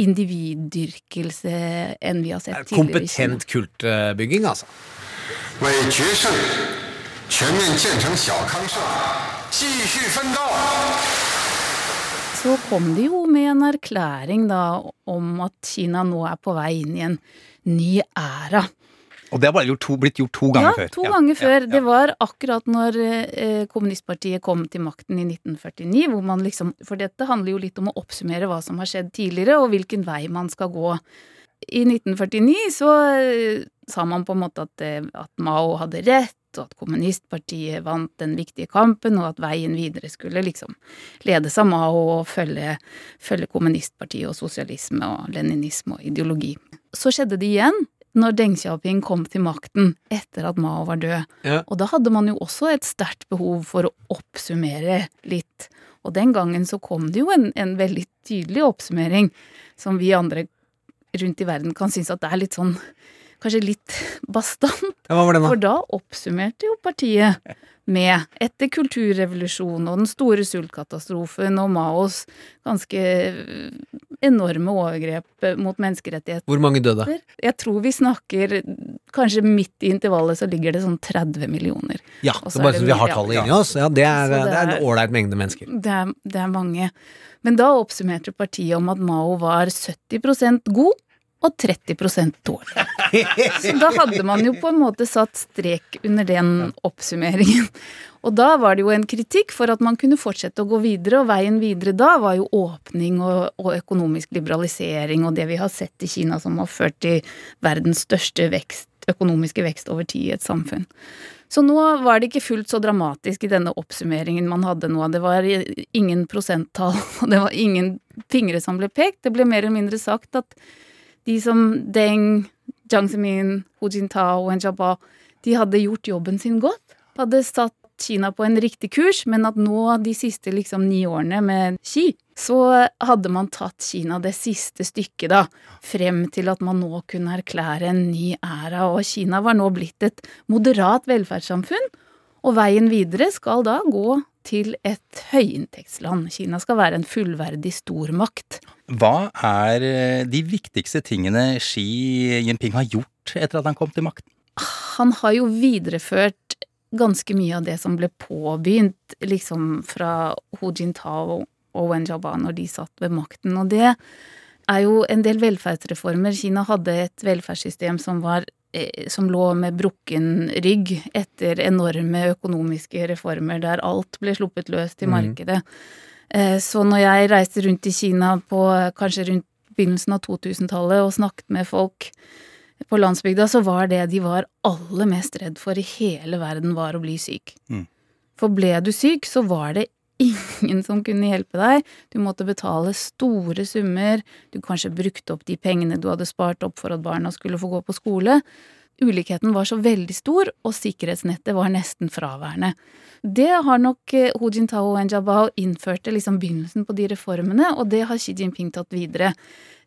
individdyrkelse enn vi har sett tidligere i Kina. Kompetent kultbygging, altså. 为决胜全面建成小康社会继续奋斗。 så kom de jo med en erklæring da om at Kina nå er på vei inn i en ny æra. Og det har bare gjort to, blitt gjort to ganger ja, før. to Ja. ganger før. Det var akkurat når eh, kommunistpartiet kom til makten i 1949, hvor man liksom For dette handler jo litt om å oppsummere hva som har skjedd tidligere, og hvilken vei man skal gå. I 1949 så eh, sa man på en måte at, eh, at Mao hadde rett, og at kommunistpartiet vant den viktige kampen, og at veien videre skulle liksom ledes av Mao og følge, følge kommunistpartiet og sosialisme og leninisme og ideologi. Så skjedde det igjen når Deng Xiaoping kom til makten etter at Mao var død. Ja. Og da hadde man jo også et sterkt behov for å oppsummere litt. Og den gangen så kom det jo en, en veldig tydelig oppsummering som vi andre rundt i verden kan synes at det er litt sånn Kanskje litt bastant. Ja, hva var den da? For da oppsummerte jo partiet med, etter kulturrevolusjonen og den store sultkatastrofen og Maos ganske enorme overgrep mot menneskerettigheter Hvor mange døde? Jeg tror vi snakker Kanskje midt i intervallet så ligger det sånn 30 millioner. Ja, så bare så vi har tallet inni oss. Ja, det er, det det er en ålreit mengde mennesker. Det er, det er mange. Men da oppsummerte partiet om at Mao var 70% god og 30% dårlig. Så da hadde man jo på en måte satt strek under den oppsummeringen. Og da var det jo en kritikk for at man kunne fortsette å gå videre, og veien videre da var jo åpning og, og økonomisk liberalisering og det vi har sett i Kina som har ført til verdens største vekst, økonomiske vekst over tid i et samfunn. Så nå var det ikke fullt så dramatisk i denne oppsummeringen man hadde nå. Det var ingen prosenttall, og det var ingen fingre som ble pekt. Det ble mer eller mindre sagt at de som Deng, Jiang Zemin, Hu Jintao og Jiabao, de hadde gjort jobben sin godt. Hadde satt Kina på en riktig kurs, men at nå, de siste liksom ni årene med Xi, så hadde man tatt Kina det siste stykket, da, frem til at man nå kunne erklære en ny æra, og Kina var nå blitt et moderat velferdssamfunn, og veien videre skal da gå til et høyinntektsland. Kina skal være en fullverdig stormakt. Hva er eh, de viktigste tingene Xi Jinping har gjort etter at han kom til makten? han har jo videreført ganske mye av det som ble påbegynt liksom fra Hu Jintao og Wen Jiaba når de satt ved makten, og det er jo en del velferdsreformer. Kina hadde et velferdssystem som var eh, som lå med brukken rygg etter enorme økonomiske reformer der alt ble sluppet løs til Mhm. markedet. Eh, Så når jeg reiste rundt i Kina på kanskje rundt begynnelsen av 2000-tallet og snakket med folk på landsbygda, så var det de var aller mest redd for i hele verden, var å bli syk. Mm. For ble du syk, så var det ingen som kunne hjelpe deg. Du måtte betale store summer, du kanskje brukte opp de pengene du hadde spart opp for at barna skulle få gå på skole. Ulikheten var så veldig stor, og sikkerhetsnettet var nesten fraværende. Det har nok eh, Hu Jintao og Njabao innførte liksom begynnelsen på de reformene, og det har Xi Jinping tatt videre.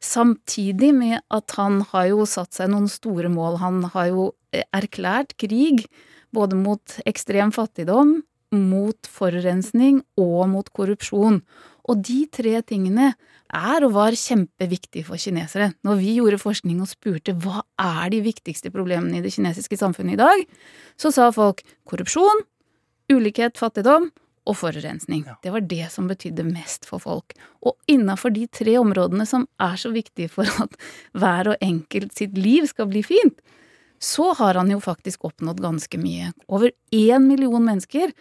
Samtidig med at han har jo satt seg noen store mål. Han har jo eh, erklært krig både mot ekstrem fattigdom, mot forurensning og mot korrupsjon. Og de tre tingene er og var kjempeviktige for kinesere. Når vi gjorde forskning og spurte hva er de viktigste problemene i det kinesiske samfunnet i dag, så sa folk korrupsjon, ulikhet, fattigdom og forurensning. Det var det som betydde mest for folk. Og innafor de tre områdene som er så viktige for at hver og enkelt sitt liv skal bli fint, så har han jo faktisk oppnådd ganske mye. Over én million mennesker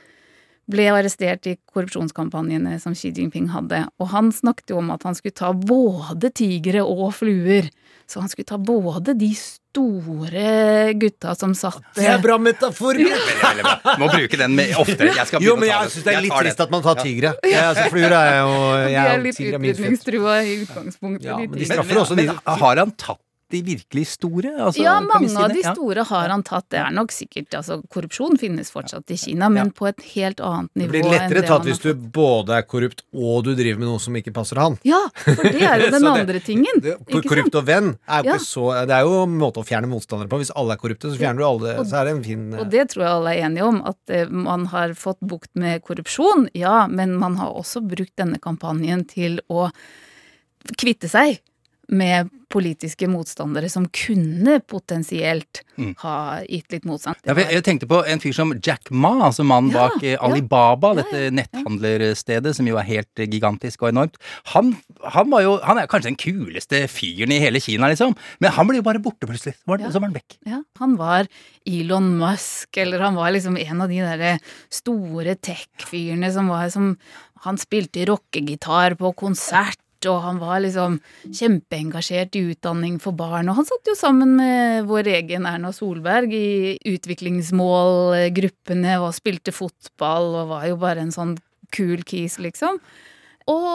ble arrestert i korrupsjonskampanjene som Xi Jinping hadde. Og han snakket jo om at han skulle ta både tigre og fluer. Så han skulle ta både de store gutta som satt Det er bra metafor! Veldig bra. Må bruke den med oftere. Jeg skal Jo, men jeg syns det er litt trist at man tar tigre. Ja, altså, fluer er jo De er litt utrydningstrua i utgangspunktet. Ja, men de straffer også de har han tatt de virkelig store? Altså, ja, mange si av de store har han tatt. Det er nok sikkert altså, Korrupsjon finnes fortsatt i Kina, men på et helt annet nivå. Det blir enn lettere det tatt hvis du både er korrupt og du driver med noe som ikke passer han. Ja, for det er jo den andre tingen. det- det, Korrupt og venn er jo Ja. ikke så Det er jo en måte å fjerne motstandere på. Hvis alle er korrupte, så fjerner du alle. Så er det en fin Og det tror jeg alle er enige om, at eh, man har fått bukt med korrupsjon, ja, men man har også brukt denne kampanjen til å kvitte seg med politiske motstandere som kunne potensielt Mm. ha gitt litt motstand. Ja, jeg- tenkte på en fyr som Jack Ma, altså mannen Ja, bak eh, ja. Alibaba, dette netthandlerstedet som jo er helt eh, gigantisk og enormt. Han, han var jo Han er kanskje den kuleste fyren i hele Kina, liksom. Men han ble jo bare borte plutselig. Var, Ja. så var han vekk. Ja, han var Elon Musk, eller han var liksom en av de derre store tech-fyrene som var som Han spilte rockegitar på konsert, og han var liksom kjempeengasjert i utdanning for barn. Og han satt jo sammen med vår egen Erna Solberg i utviklingsmålgruppene og spilte fotball og var jo bare en sånn cool kis, liksom. Og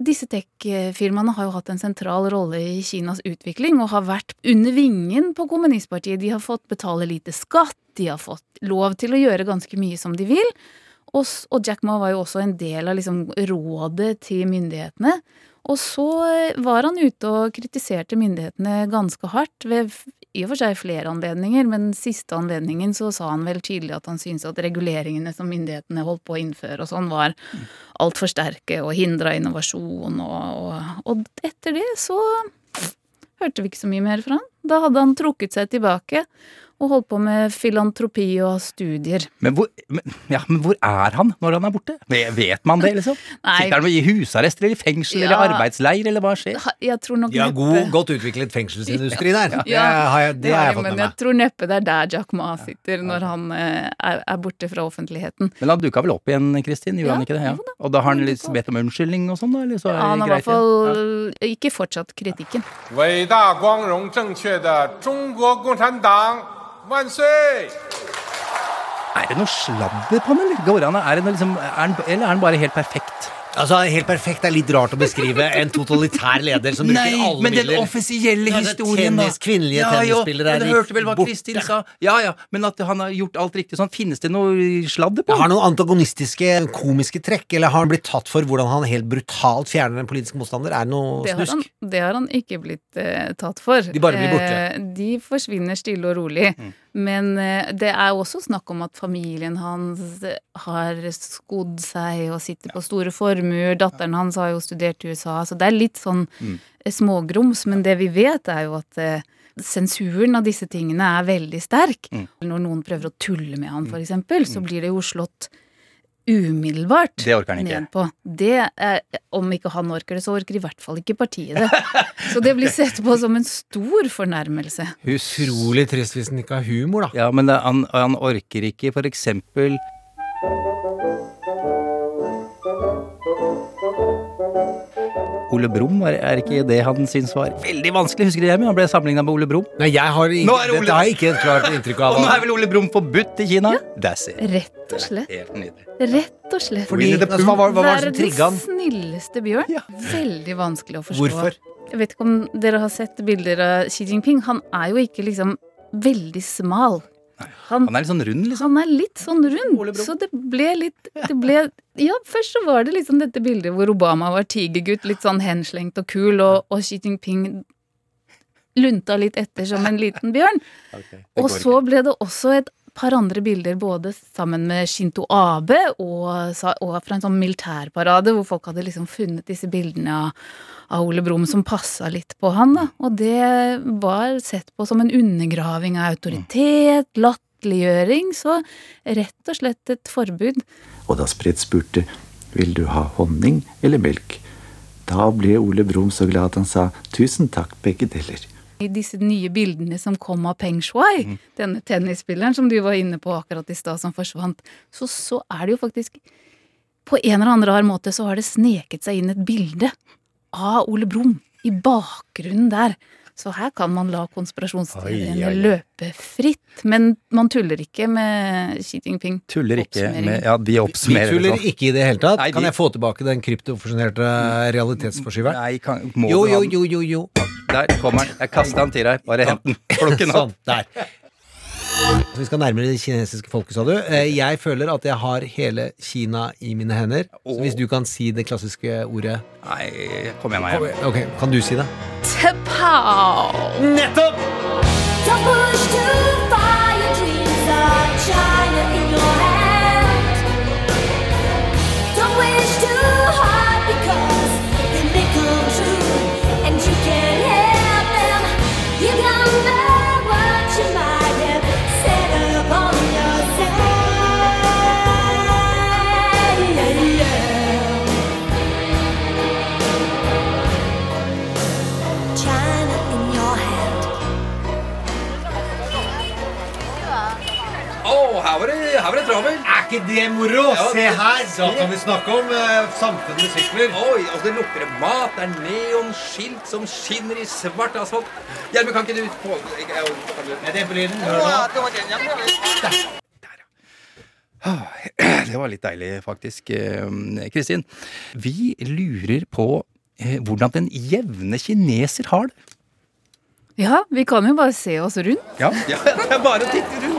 disse tech-firmaene har jo hatt en sentral rolle i Kinas utvikling og har vært under vingen på kommunistpartiet. De har fått betale lite skatt, de har fått lov til å gjøre ganske mye som de vil. Og, Jack Ma var jo også en del av liksom rådet til myndighetene. Og så eh, var han ute og kritiserte myndighetene ganske hardt ved i og for seg flere anledninger, men siste anledningen så sa han vel tydelig at han syntes at reguleringene som myndighetene holdt på å innføre og sånn, var altfor sterke og hindra innovasjon, og, og, og etter det så hørte vi ikke så mye mer fra han. Da hadde han trukket seg tilbake og holdt på med filantropi og studier. Men hvor, men, ja, men hvor er han når han er borte? Vet vet man det, liksom? Nei. Sitter han i husarrest eller i fengsel eller Ja. arbeidsleir, eller hva skjer? Ha- Jeg tror nok De har neppe- god, godt utviklet fengselsindustri der. Det Ja, har jeg, det har har jeg de, fått men med jeg meg. tror neppe det er der Jack Ma sitter når han eh, er, er borte fra offentligheten. Men han dukka vel opp igjen, Kristin? Gjorde Ja, han ikke det? Ja. Og da har han litt bedt om unnskyldning og sånn, da? Eller så er Ja, han det har i greit hvert igjen? fall ikke fortsatt kritikken. 伟大、光荣、正确的中国共产党 万岁！Er det noe sladder på han, eller? Går han, er det liksom, er han, eller er den bare helt perfekt? Altså, Helt perfekt er litt rart å beskrive en totalitær leder som bruker Nei, midler. men den offisielle Ja, historien, da. tennis, kvinnelige Ja, tennisspillere er hørte vel hva borte. Kristin sa? Ja ja, men at han har gjort alt riktig sånn. Finnes det noe sladder på Har han noen antagonistiske, komiske trekk, eller har han blitt tatt for hvordan han helt brutalt fjerner en politisk motstander? Er det noe Det har, han, snusk? det har han ikke blitt uh, tatt for. De bare blir borte. Eh, de forsvinner stille og rolig. Men eh, det er også snakk om at familien hans eh, har skodd seg og sitter på store formuer. Datteren hans har jo studert i USA, så det er litt sånn eh, smågrums. Men det vi vet, er jo at sensuren av disse tingene er veldig sterk. Når noen prøver å tulle med han, for eksempel, så blir det jo slått umiddelbart Det orker han ikke. ned på. Det er, om ikke han orker det, så orker i hvert fall ikke partiet det. Så det blir sett på som en stor fornærmelse. Utrolig trist hvis han ikke har humor, da. Ja, men det, han, han orker ikke for eksempel Ole Brumm, er, er ikke det han syns var veldig vanskelig? Husker du det? Han ble sammenligna med Ole Brumm. Nei, jeg har ikke, Nå er Ole- Dette har jeg ikke et klart inntrykk av. Og nå er vel Ole Brumm forbudt i Kina? That's it. Rett og slett. Helt nydelig. Rett og slett. Fordi, altså, hva var, hva var det som trigga han? Snilleste bjørn. Veldig vanskelig å forstå. Hvorfor? Jeg vet ikke om dere har sett bilder av Xi Jinping. Han er jo ikke liksom veldig smal. Han, Han er litt sånn rund, liksom. han er litt sånn rund, så det ble litt det ble, Ja, først så var det liksom dette bildet hvor Obama var tigergutt, litt sånn henslengt og kul, og, og Xi Jinping lunta litt etter som en liten bjørn. Og så ble det også et par andre bilder både sammen med Shinto Abe og, og fra en sånn militærparade hvor folk hadde liksom funnet disse bildene av, av Ole Brumm som passa litt på han. da. Og det var sett på som en undergraving av autoritet, latterliggjøring, så rett og slett et forbud. Og da Spredt spurte vil du ha honning eller melk, da ble Ole Brumm så glad at han sa tusen takk, begge deler. I disse nye bildene som kom av Peng Shuai, denne tennisspilleren som du var inne på akkurat i stad, som forsvant, så, så er det jo faktisk På en eller annen rar måte så har det sneket seg inn et bilde av Ole Brumm i bakgrunnen der. Så her kan man la konspirasjonsteoriene løpe fritt. Men man tuller ikke med Xi Jinping. Tuller ikke med Ja, de Vi oppsummerer tuller sånn. ikke i det hele tatt. Nei, Kan jeg få tilbake den kryptofusjonerte realitetsforskyveren? Nei, kan, må Jo, du ha jo, den? jo, jo, jo. Der kommer den. Jeg kaster den til deg. Bare hent den. Plukk den Sånn, der. Vi skal nærmere det kinesiske folket, sa du. Eh, Jeg føler at jeg har hele Kina i mine hender. Så hvis du kan si det klassiske ordet Nei, kom igjen, meg. Ok, Kan du si det? Tepao! Nettopp! Her var det, her var det travelt. Er ikke det moro? Ja, Se her! Da kan vi snakke om uh, samfunnet med sykler. Oi, og det lukter mat. Det er neonskilt som skinner i svart asfalt. Hjelme, kan ikke du få jeg- demper lyden. Hør nå. Det var litt deilig, faktisk. Eh, Kristin, vi lurer på eh, hvordan den jevne kineser har det. Ja, vi kan jo bare se oss rundt. Ja, ja det er bare å titte rundt.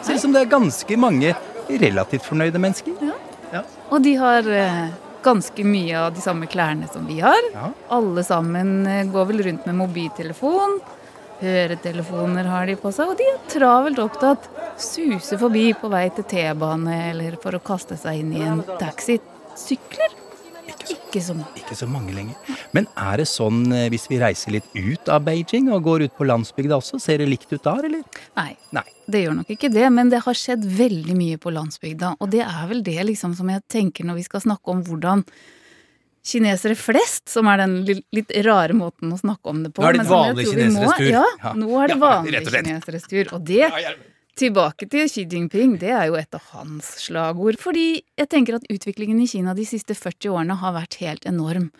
Ser ut som det er ganske mange relativt fornøyde mennesker. Og de har eh, ganske mye av de samme klærne som vi har. Alle sammen eh, går vel rundt med mobiltelefon. Høretelefoner har de på seg, og de er travelt opptatt. Suser forbi på vei til T-bane eller for å kaste seg inn i en taxi. Sykler? Ikke så mange. Ikke så mange lenger. Men er det sånn eh, hvis vi reiser litt ut av Beijing og går ut på landsbygda også? Ser det likt ut der, eller? Nei, Nei. det gjør nok ikke det, men det har skjedd veldig mye på landsbygda. Og det er vel det liksom som jeg tenker når vi skal snakke om hvordan kinesere flest, som er den litt rare måten å snakke om det på. Nå er det vanlige kineseres tur. Ja, Ja. nå er det Ja, vanlige rett kineseres tur. Og det, tilbake til Xi Jinping, det er jo et av hans slagord. Fordi jeg tenker at utviklingen i Kina de siste 40 årene har vært helt enorm.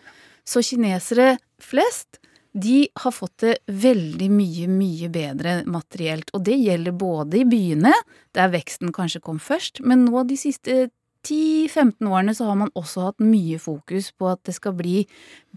Så kinesere flest de har fått det veldig mye, mye bedre materielt. Og det gjelder både i byene, der veksten kanskje kom først, men nå de siste 10-15 årene så har man også hatt mye fokus på at det skal bli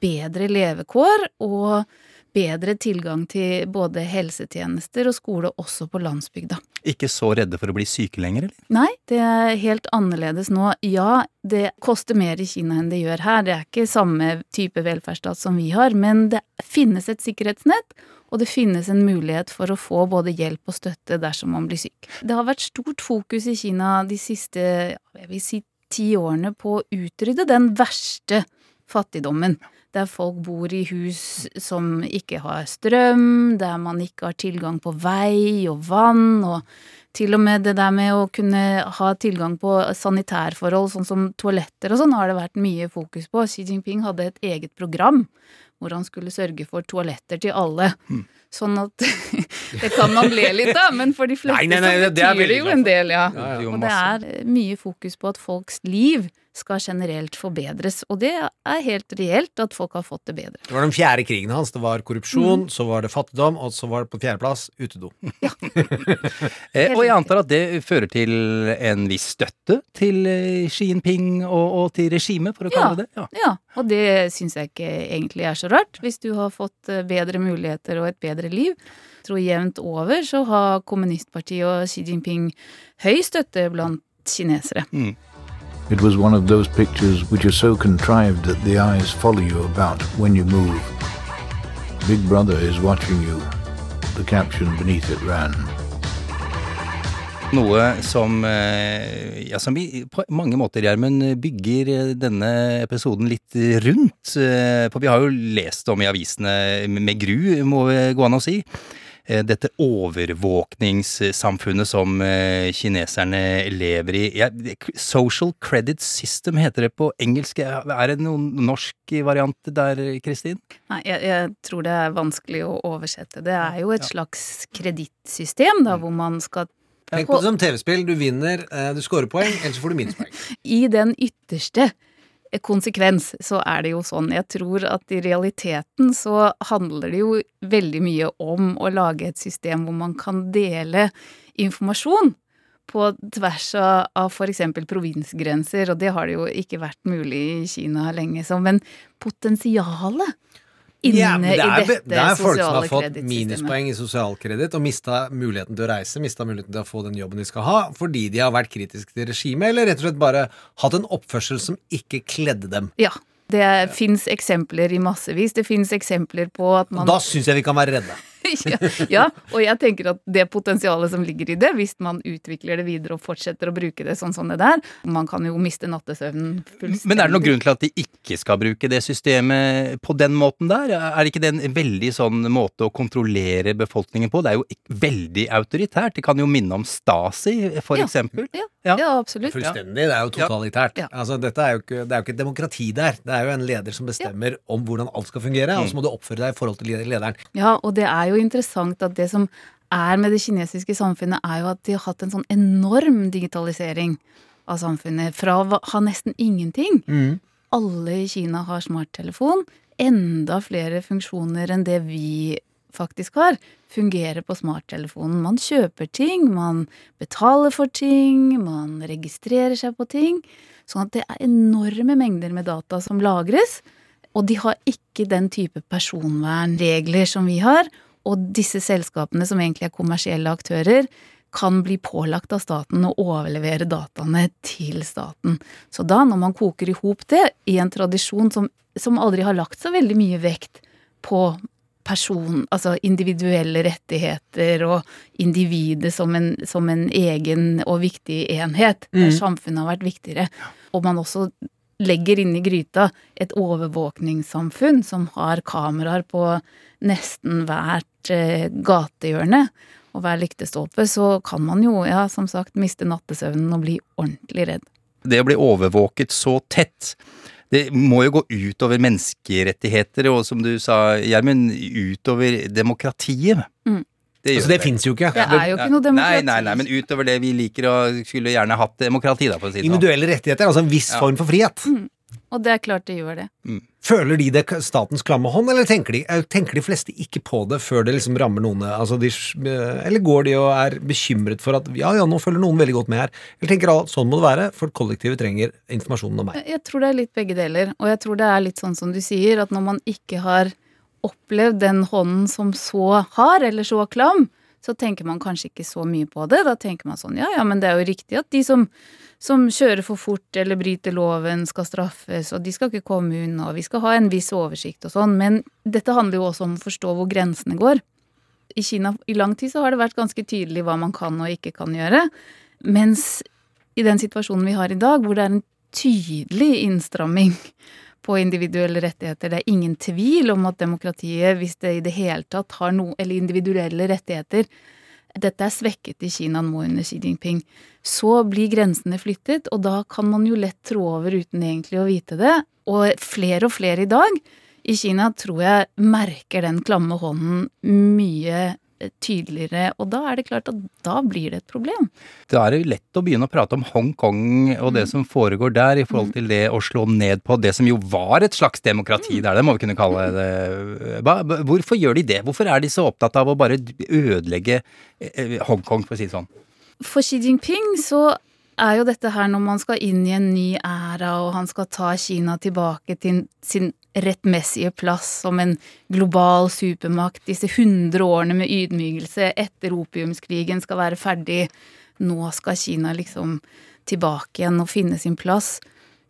bedre levekår og bedre tilgang til både helsetjenester og skole også på landsbygda. Ikke så redde for å bli syke lenger, eller? Nei, det er helt annerledes nå. Ja, det koster mer i Kina enn det gjør her. Det er ikke samme type velferdsstat som vi har, men det finnes et sikkerhetsnett, og det finnes en mulighet for å få både hjelp og støtte dersom man blir syk. Det har vært stort fokus i Kina de siste jeg vil si, ti årene på å utrydde den verste fattigdommen. Der folk bor i hus som ikke har strøm, der man ikke har tilgang på vei og vann, og til og med det der med å kunne ha tilgang på sanitærforhold, sånn som toaletter og sånn, har det vært mye fokus på. Xi Jinping hadde et eget program hvor han skulle sørge for toaletter til alle. Sånn at Det kan man le litt av, men for de fleste Nei, nei, nei, så betyr det, det jo en del, ja. Ja, ja. Og det er mye fokus på at folks liv skal generelt forbedres. Og det er helt reelt at folk har fått det bedre. Det var den fjerde krigen hans. Det var korrupsjon, så var det fattigdom, og så var det på fjerdeplass utedo. Ja. og jeg antar at det fører til en viss støtte til eh, Xi Jinping og, og til regimet, for å kalle det det? Ja, og det syns jeg ikke egentlig er så rart, hvis du har fått eh, bedre muligheter og et bedre liv. Jeg tror jevnt over så har kommunistpartiet og Xi Jinping høy støtte blant kinesere. It was one of those pictures which are so contrived that the eyes follow you about when you move. Big Brother is watching you. The caption beneath it ran. Noe som, eh, ja, som vi på mange måter, Gjermund, bygger eh, denne episoden litt rundt. Eh, For vi har jo lest om i avisene med gru, må det gå an å si. Eh, Dette overvåkningssamfunnet som eh, kineserne lever i. Ja, social credit system heter det på engelsk. Er det noen norsk variant der, Kristin? Nei, jeg, jeg tror det er vanskelig å oversette. Det er jo et slags kredittsystem, da, hvor man skal Tenk på det som TV-spill. Du vinner, eh, du scorer poeng, ellers får du minuspoeng. I den ytterste konsekvens så er det jo sånn. Jeg tror at i realiteten så handler det jo veldig mye om å lage et system hvor man kan dele informasjon på tvers av f.eks. provinsgrenser, og det har det jo ikke vært mulig i Kina lenge. Så, men potensialet inne Ja, det er, i dette det er folk som har fått minuspoeng i sosialkreditt og mista muligheten til å reise, mista muligheten til å få den jobben de skal ha, fordi de har vært kritiske til regimet, eller rett og slett bare hatt en oppførsel som ikke kledde dem. Ja. Det fins eksempler i massevis. Det fins eksempler på at man Da syns jeg vi kan være redde. Ja, ja, og jeg tenker at det potensialet som ligger i det, hvis man utvikler det videre og fortsetter å bruke det sånn som det der Man kan jo miste nattesøvnen fullstendig. Men er det noen grunn til at de ikke skal bruke det systemet på den måten der? Er det ikke det en veldig sånn måte å kontrollere befolkningen på? Det er jo veldig autoritært. Det kan jo minne om Stasi, for Ja, eksempel. Ja, Ja. ja absolutt. Fullstendig. Det er jo totalitært. Altså, dette er jo, ikke, det er jo ikke et demokrati der. Det er jo en leder som bestemmer om hvordan alt skal fungere, og så må du oppføre deg i forhold til lederen. Ja, og det er jo interessant at det som er med det kinesiske samfunnet, er jo at de har hatt en sånn enorm digitalisering av samfunnet. Fra å ha nesten ingenting. Alle i Kina har smarttelefon. Enda flere funksjoner enn det vi faktisk har, fungerer på smarttelefonen. Man kjøper ting, man betaler for ting, man registrerer seg på ting. Sånn at det er enorme mengder med data som lagres. Og de har ikke den type personvernregler som vi har. Og disse selskapene, som egentlig er kommersielle aktører, kan bli pålagt av staten å overlevere dataene til staten. Så da, når man koker i hop det, i en tradisjon som, som aldri har lagt så veldig mye vekt på person, altså individuelle rettigheter og individet som en, som en egen og viktig enhet, der Mm. samfunnet har vært viktigere, og man også legger inn i gryta et overvåkningssamfunn som har kameraer på nesten hvert eh, gatehjørne og hver lyktestolpe, så kan man jo, ja, som sagt, miste nattesøvnen og bli ordentlig redd. Det å bli overvåket så tett, det må jo gå utover menneskerettigheter, og som du sa, Gjermund, utover demokratiet. Mm. Det, Altså, det finnes jo ikke. Det er jo ikke noe demokrati. Nei, nei, nei, men utover det vi liker og skulle gjerne hatt demokrati, da, for å si det sånn. Individuelle rettigheter, altså en viss Ja. form for frihet. Og det er klart det gjør det. Føler de det statens klamme hånd, eller tenker de, eh, tenker de fleste ikke på det før det liksom rammer noen? Altså de, eller går de og er bekymret for at ja, ja, nå følger noen veldig godt med her? Eller tenker alle sånn må det være, for kollektivet trenger informasjonen om meg. Jeg tror det er litt begge deler, og jeg tror det er litt sånn som du sier, at når man ikke har opplevd den hånden som så hard, eller så klam, så tenker man kanskje ikke så mye på det. Da tenker man sånn, ja ja, men det er jo riktig at de som, som kjører for fort eller bryter loven, skal straffes, og de skal ikke komme unna, og vi skal ha en viss oversikt og sånn, men dette handler jo også om å forstå hvor grensene går. I Kina i lang tid så har det vært ganske tydelig hva man kan og ikke kan gjøre, mens i den situasjonen vi har i dag, hvor det er en tydelig innstramming på individuelle rettigheter. Det er ingen tvil om at demokratiet, hvis det i det hele tatt har noe Eller individuelle rettigheter Dette er svekket i Kina nå under Xi Jinping. Så blir grensene flyttet, og da kan man jo lett trå over uten egentlig å vite det. Og flere og flere i dag i Kina tror jeg merker den klamme hånden mye tydeligere, og da er det klart at da blir det et problem. Da er det lett å begynne å prate om Hongkong og det som foregår der, i forhold til det å slå ned på det som jo var et slags demokrati der, det må vi kunne kalle det. Hvorfor gjør de det? Hvorfor er de så opptatt av å bare ødelegge eh, Hongkong, for å si det sånn? For Xi Jinping så er jo dette her når man skal inn i en ny æra, og han skal ta Kina tilbake til sin rettmessige plass som en global supermakt. Disse hundre årene med ydmykelse etter opiumskrigen skal være ferdig. Nå skal Kina liksom tilbake igjen og finne sin plass.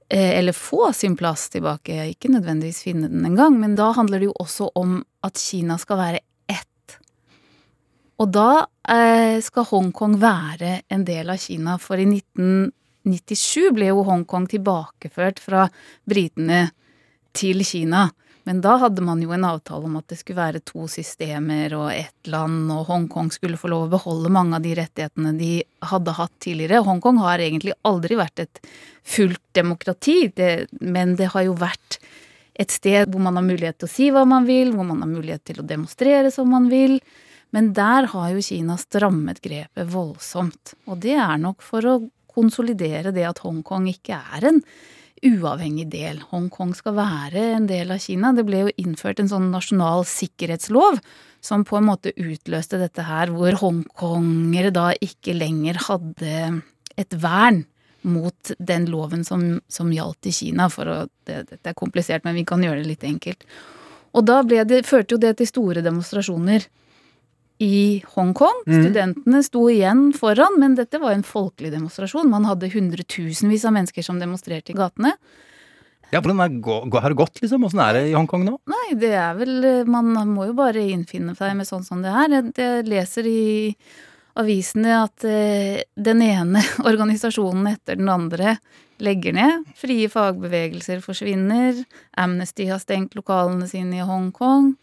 Eh, Eller få sin plass tilbake, ikke nødvendigvis finne den engang, men da handler det jo også om at Kina skal være ett. Og da eh, skal Hongkong være en del av Kina, for i 1997 ble jo Hongkong tilbakeført fra britene til Kina. Men da hadde man jo en avtale om at det skulle være to systemer og ett land, og Hongkong skulle få lov å beholde mange av de rettighetene de hadde hatt tidligere. Hongkong har egentlig aldri vært et fullt demokrati, det, men det har jo vært et sted hvor man har mulighet til å si hva man vil, hvor man har mulighet til å demonstrere som man vil. Men der har jo Kina strammet grepet voldsomt. Og det er nok for å konsolidere det at Hongkong ikke er en uavhengig del. Hongkong skal være en del av Kina. Det ble jo innført en sånn nasjonal sikkerhetslov som på en måte utløste dette her, hvor hongkongere da ikke lenger hadde et vern mot den loven som, som gjaldt i Kina. For å, det, dette er komplisert, men vi kan gjøre det litt enkelt. Og da ble det, førte jo det til store demonstrasjoner i Hongkong. Mm. Studentene sto igjen foran, men dette var en folkelig demonstrasjon. Man hadde hundretusenvis av mennesker som demonstrerte i gatene. Ja, Hvordan har det gått, liksom? Åssen er det i Hongkong nå? Nei, det er vel Man må jo bare innfinne seg med sånn som det er. Jeg, jeg leser i avisene at eh, den ene organisasjonen etter den andre legger ned. Frie fagbevegelser forsvinner. Amnesty har stengt lokalene sine i Hongkong.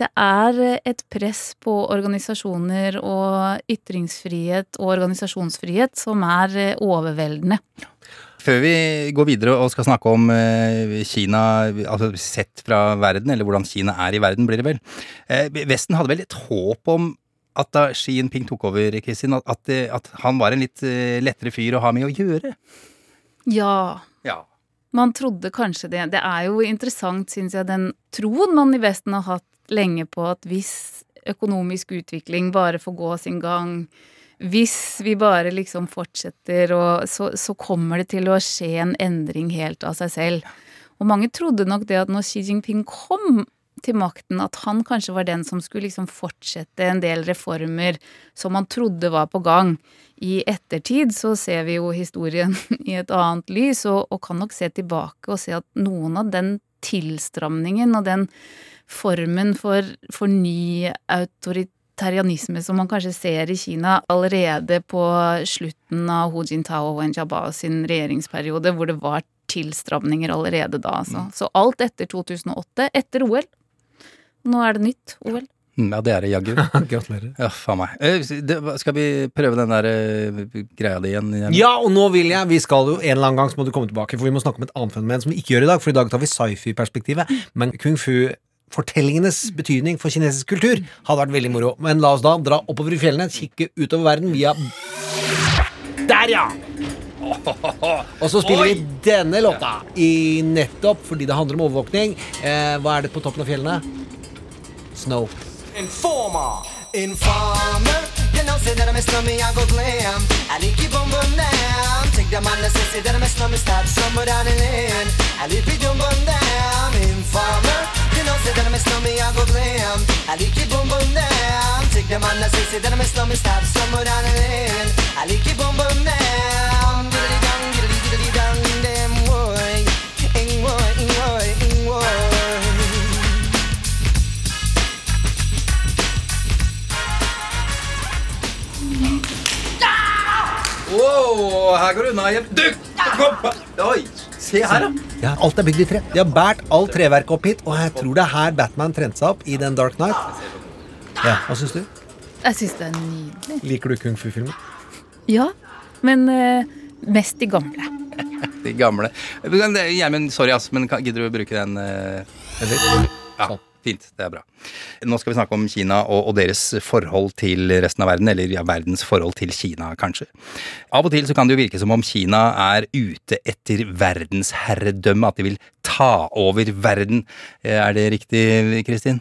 Det er eh, et press på organisasjoner og ytringsfrihet og organisasjonsfrihet som er eh, overveldende. Før vi går videre og skal snakke om eh, Kina altså sett fra verden, eller hvordan Kina er i verden, blir det vel. Vesten hadde vel et håp om at da Xi Jinping tok over, Kristin, at, at, han var en litt lettere fyr å ha med å gjøre? Ja. Ja. Man trodde kanskje det. Det er jo interessant, syns jeg, den troen man i Vesten har hatt lenge på at hvis økonomisk utvikling bare får gå sin gang, hvis vi bare liksom fortsetter, og så, så kommer det til å skje en endring helt av seg selv. Og mange trodde nok det at når Xi Jinping kom til makten, at han kanskje var den som skulle liksom fortsette en del reformer som man trodde var på gang. I ettertid så ser vi jo historien i et annet lys, og, og kan nok se tilbake og se at noen av den tilstramningen og den formen for, for ny autoritarianisme som man kanskje ser i Kina allerede på slutten av Hu Jintao og Wen Jiabao sin regjeringsperiode, hvor det var tilstramninger allerede da. Altså. Så alt etter 2008, etter OL. Nå er det nytt OL. Mm, Ja, det er det jaggu. Gratulerer. Ja, faen meg. Eh, det, skal vi prøve den der eh, greia di igjen? igjen? Ja, og nå vil jeg Vi skal jo en eller annen gang så må du komme tilbake, for vi må snakke om et annet fenomen som vi ikke gjør i dag. For i dag tar vi sci-fi-perspektivet. Men kung fu-fortellingenes betydning for kinesisk kultur hadde vært veldig moro. Men la oss da dra oppover i fjellene, kikke utover verden via Der, ja! Og så spiller vi denne låta i nettopp fordi det handler om overvåkning. Eh, hva er det på toppen av fjellene? Snow. Informer. Informer. You know, say that I'm a slummy, I go glam. I like you boom boom down. Take the man that says say that I'm a slummy, stop somewhere down the lane. I you boom boom down. Informer. You know, say that I'm a slummy, I go glam. I like you boom boom down. Take the man that says say that I'm a slummy, stop somewhere down the lane. I like you boom boom down. Wow, her går det unna igjen. Du! Kom! Oi, se her, da. Ja, alt er bygd i tre. De har båret alt treverket opp hit, og jeg tror det er her Batman trente seg opp i den Dark Knight. Ja, Hva syns du? Jeg syns det er nydelig. Liker du kung fu-filmer? Ja, men eh, mest de gamle. De gamle. Men, eh, Gjermund, sorry, ass, men kan- gidder du å bruke den? eh, Ja, fint. Det er bra. Nå skal vi snakke om Kina og, og deres forhold til resten av verden, eller ja, verdens forhold til Kina, kanskje. Av og til så kan det jo virke som om Kina er ute etter verdensherredømme, at de vil ta over verden. Eh, Er det riktig, Kristin?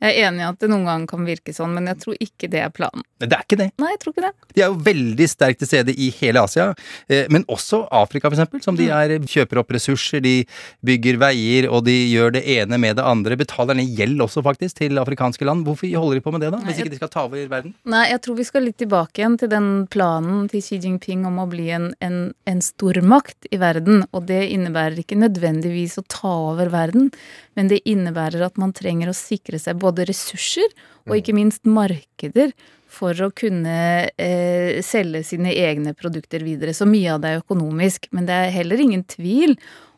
Jeg er enig i at det noen ganger kan virke sånn, men jeg tror ikke det er planen. Det er ikke det. Nei, jeg tror ikke det. De er jo veldig sterkt til stede i hele Asia, eh, men også Afrika, for eksempel. Som de er, kjøper opp ressurser, de bygger veier, og de gjør det ene med det andre. Betaler ned gjeld også, faktisk, til afrikanske land. Hvorfor holder de på med det, da? Hvis ikke de skal ta over verden? Nei, jeg tror vi skal litt tilbake igjen til den planen til Xi Jinping om å bli en, en, en stormakt i verden. Og det innebærer ikke nødvendigvis å ta over verden, men det innebærer at man trenger å sikre seg både både ressurser og ikke minst markeder for å kunne eh, selge sine egne produkter videre. Så mye av det er økonomisk, men det er heller ingen tvil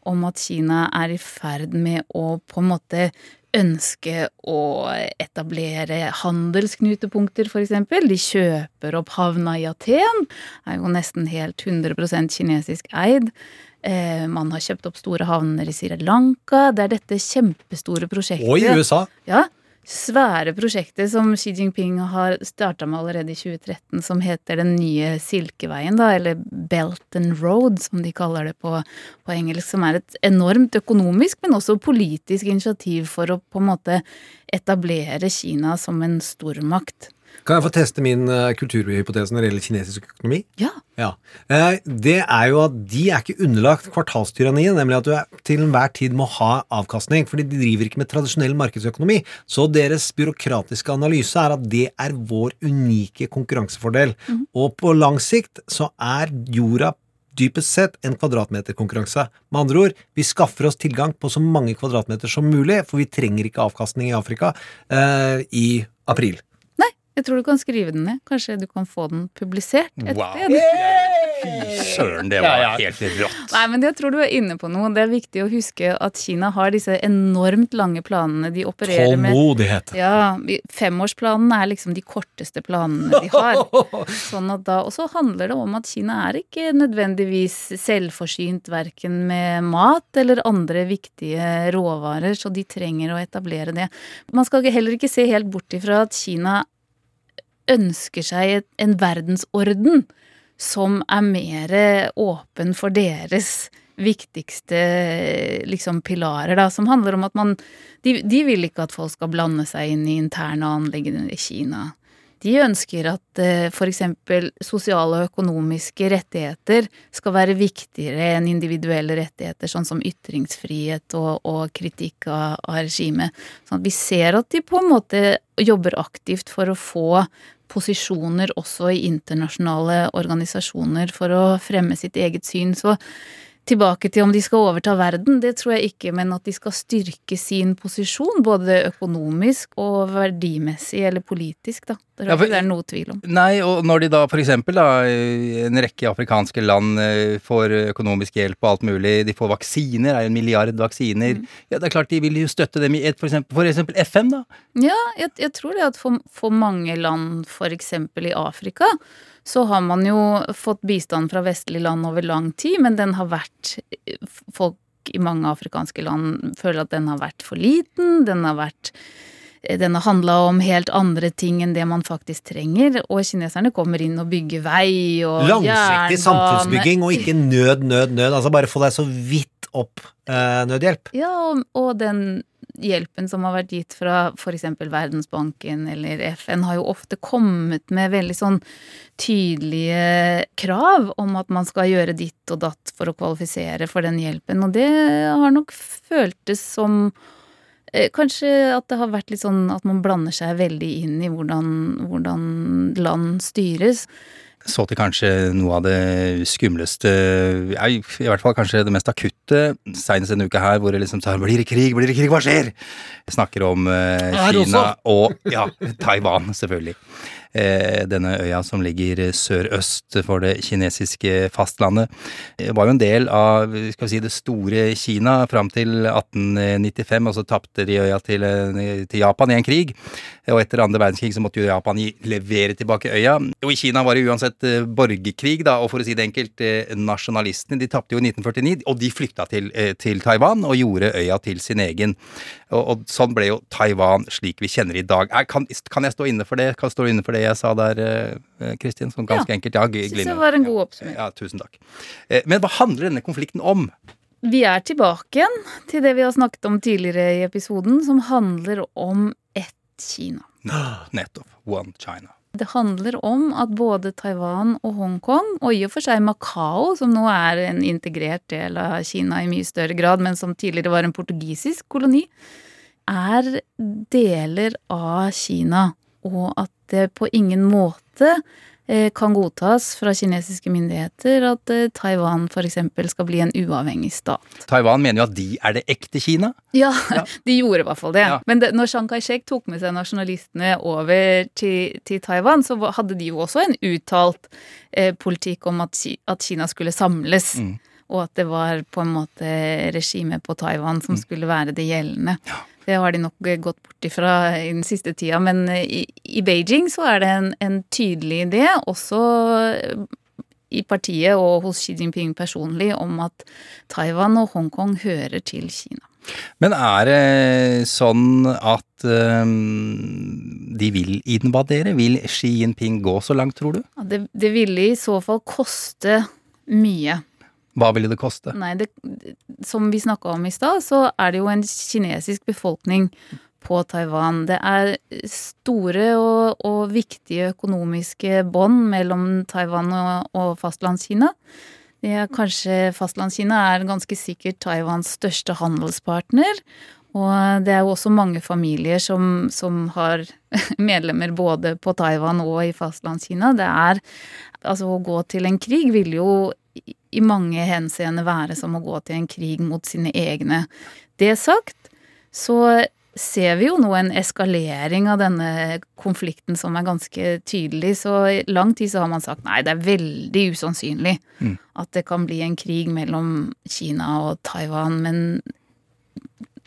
om at Kina er i ferd med å på en måte ønske å etablere handelsknutepunkter, f.eks. De kjøper opp havna i Aten, er jo nesten helt 100% kinesisk eid. Eh, man har kjøpt opp store havner i Sri Lanka. Det er dette kjempestore prosjektet. Og i USA. Ja. Svære prosjektet som Xi Jinping har starta med allerede i 2013, som heter Den nye silkeveien, da, eller Belt and Road, som de kaller det på, på engelsk. Som er et enormt økonomisk, men også politisk initiativ for å på en måte etablere Kina som en stormakt. Kan jeg få teste min uh, kulturhypotese når det gjelder kinesisk økonomi? Ja. Ja. Uh, Det er jo at de er ikke underlagt kvartalstyranniet, nemlig at du er, til enhver tid må ha avkastning, fordi de driver ikke med tradisjonell markedsøkonomi. Så deres byråkratiske analyse er at det er vår unike konkurransefordel. Og på lang sikt så er jorda dypest sett en kvadratmeterkonkurranse. Med andre ord, vi skaffer oss tilgang på så mange kvadratmeter som mulig, for vi trenger ikke avkastning i Afrika eh, i april. Jeg tror du kan skrive den ned. Kanskje du kan få den publisert et Wow. sted. Fy søren, det var helt rått. Nei, men jeg tror du er inne på noe. Det er viktig å huske at Kina har disse enormt lange planene de opererer med. Tålmodighet. Ja, femårsplanene er liksom de korteste planene de har. Sånn at da, og så handler det om at Kina er ikke nødvendigvis selvforsynt verken med mat eller andre viktige råvarer, så de trenger å etablere det. Man skal heller ikke se helt bort ifra at Kina ønsker seg en verdensorden som er mer åpen for deres viktigste liksom pilarer, da, som handler om at man de, de vil ikke at folk skal blande seg inn i interne anliggender i Kina. De ønsker at eh, f.eks. sosiale og økonomiske rettigheter skal være viktigere enn individuelle rettigheter, sånn som ytringsfrihet og, og kritikk av, av regimet. Sånn vi ser at de på en måte jobber aktivt for å få posisjoner også i internasjonale organisasjoner for å fremme sitt eget syn. Så tilbake til om de skal overta verden, det tror jeg ikke, men at de skal styrke sin posisjon, både økonomisk og verdimessig eller politisk, da. Det er, Ja, for- det er noe tvil om. Nei, og når de da for eksempel da, en rekke afrikanske land eh, får økonomisk hjelp og alt mulig, de får vaksiner, er en milliard vaksiner, ja det er klart de vil jo støtte dem i et, for eksempel, for eksempel FN da. Ja, jeg, jeg tror det at for, for mange land, for eksempel i Afrika, så har man jo fått bistand fra vestlige land over lang tid, men den har vært Folk i mange afrikanske land føler at den har vært for liten, den har vært den har handla om helt andre ting enn det man faktisk trenger, og kineserne kommer inn og bygger vei og Langsiktig jernbane. samfunnsbygging og ikke nød, nød, nød. Altså bare få deg så vidt opp eh, nødhjelp. Ja, og, og den hjelpen som har vært gitt fra f.eks. Verdensbanken eller FN, har jo ofte kommet med veldig sånn tydelige krav om at man skal gjøre ditt og datt for å kvalifisere for den hjelpen, og det har nok føltes som eh, Kanskje at det har vært litt sånn at man blander seg veldig inn i hvordan, hvordan land styres. Så til kanskje noe av det skumleste, ja, i hvert fall kanskje det mest akutte, senest denne uka her, hvor det liksom sa 'blir det krig, blir det krig, hva skjer?' Jeg snakker om eh, Kina og ja, Taiwan, selvfølgelig. Eh, denne øya som ligger sørøst for det kinesiske fastlandet, Det var jo en del av skal vi si, det store Kina fram til 1895, og så tapte de øya til, eh, til Japan i en krig. Og etter andre verdenskrig så måtte jo Japan levere tilbake øya. Og i Kina var det uansett eh, borgerkrig, da, og for å si det enkelt, nasjonalistene de tapte jo i 1949, og de flykta til, til Taiwan og gjorde øya til sin egen. Og, og sånn ble jo Taiwan slik vi kjenner i dag. Kan, kan jeg stå inne for det? Kan jeg stå inne for det jeg sa der, eh, Kristin? Sånn ganske Ja, enkelt. Ja, glimrende. det var en god oppsummering. Ja, tusen takk. Eh, Men hva handler denne konflikten om? Vi er tilbake igjen til det vi har snakket om tidligere i episoden, som handler om ett Kina. Nettopp. One China. Det handler om at både Taiwan og Hongkong, og i og for seg Macau, som nå er en integrert del av Kina i mye større grad, men som tidligere var en portugisisk koloni, er deler av Kina, og at det på ingen måte kan godtas fra kinesiske myndigheter at eh, Taiwan f.eks. skal bli en uavhengig stat. Taiwan mener jo at de er det ekte Kina. Ja, de gjorde i hvert fall det. Men det, når Chiang Kai-shek tok med seg nasjonalistene over til, til Taiwan, så hadde de jo også en uttalt eh, politikk om at, at Kina skulle samles. Og at det var på en måte regimet på Taiwan som skulle være det gjeldende. Det har de nok eh, gått bort ifra i den siste tida, men eh, i, i Beijing så er det en, en tydelig idé, også eh, i partiet og hos Xi Jinping personlig, om at Taiwan og Hongkong hører til Kina. Men er det sånn at um, de vil invadere? Vil Xi Jinping gå så langt, tror du? Ja, Det, det ville i så fall koste mye. Hva ville det koste? Nei, det, som vi snakka om i stad, så er det jo en kinesisk befolkning på Taiwan. Det er store og, og viktige økonomiske bånd mellom Taiwan og, og Fastlandskina. Er kanskje Fastlandskina er ganske sikkert Taiwans største handelspartner. Og det er jo også mange familier som, som har medlemmer både på Taiwan og i Fastlandskina. Det er Altså, å gå til en krig vil jo i- mange henseende være som å gå til en krig mot sine egne. Det sagt, så ser vi jo nå en eskalering av denne konflikten som er ganske tydelig. Så i lang tid så har man sagt nei, det er veldig usannsynlig Mm. at det kan bli en krig mellom Kina og Taiwan, men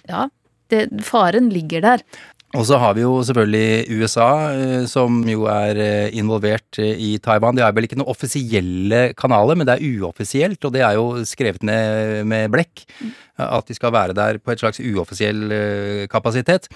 ja, det, faren ligger der. Og så har vi jo selvfølgelig USA, eh, som jo er eh, involvert eh, i Taiwan. De har vel ikke noen offisielle kanaler, men det er uoffisielt, og det er jo skrevet ned med blekk. At de skal være der på et slags uoffisiell eh, kapasitet.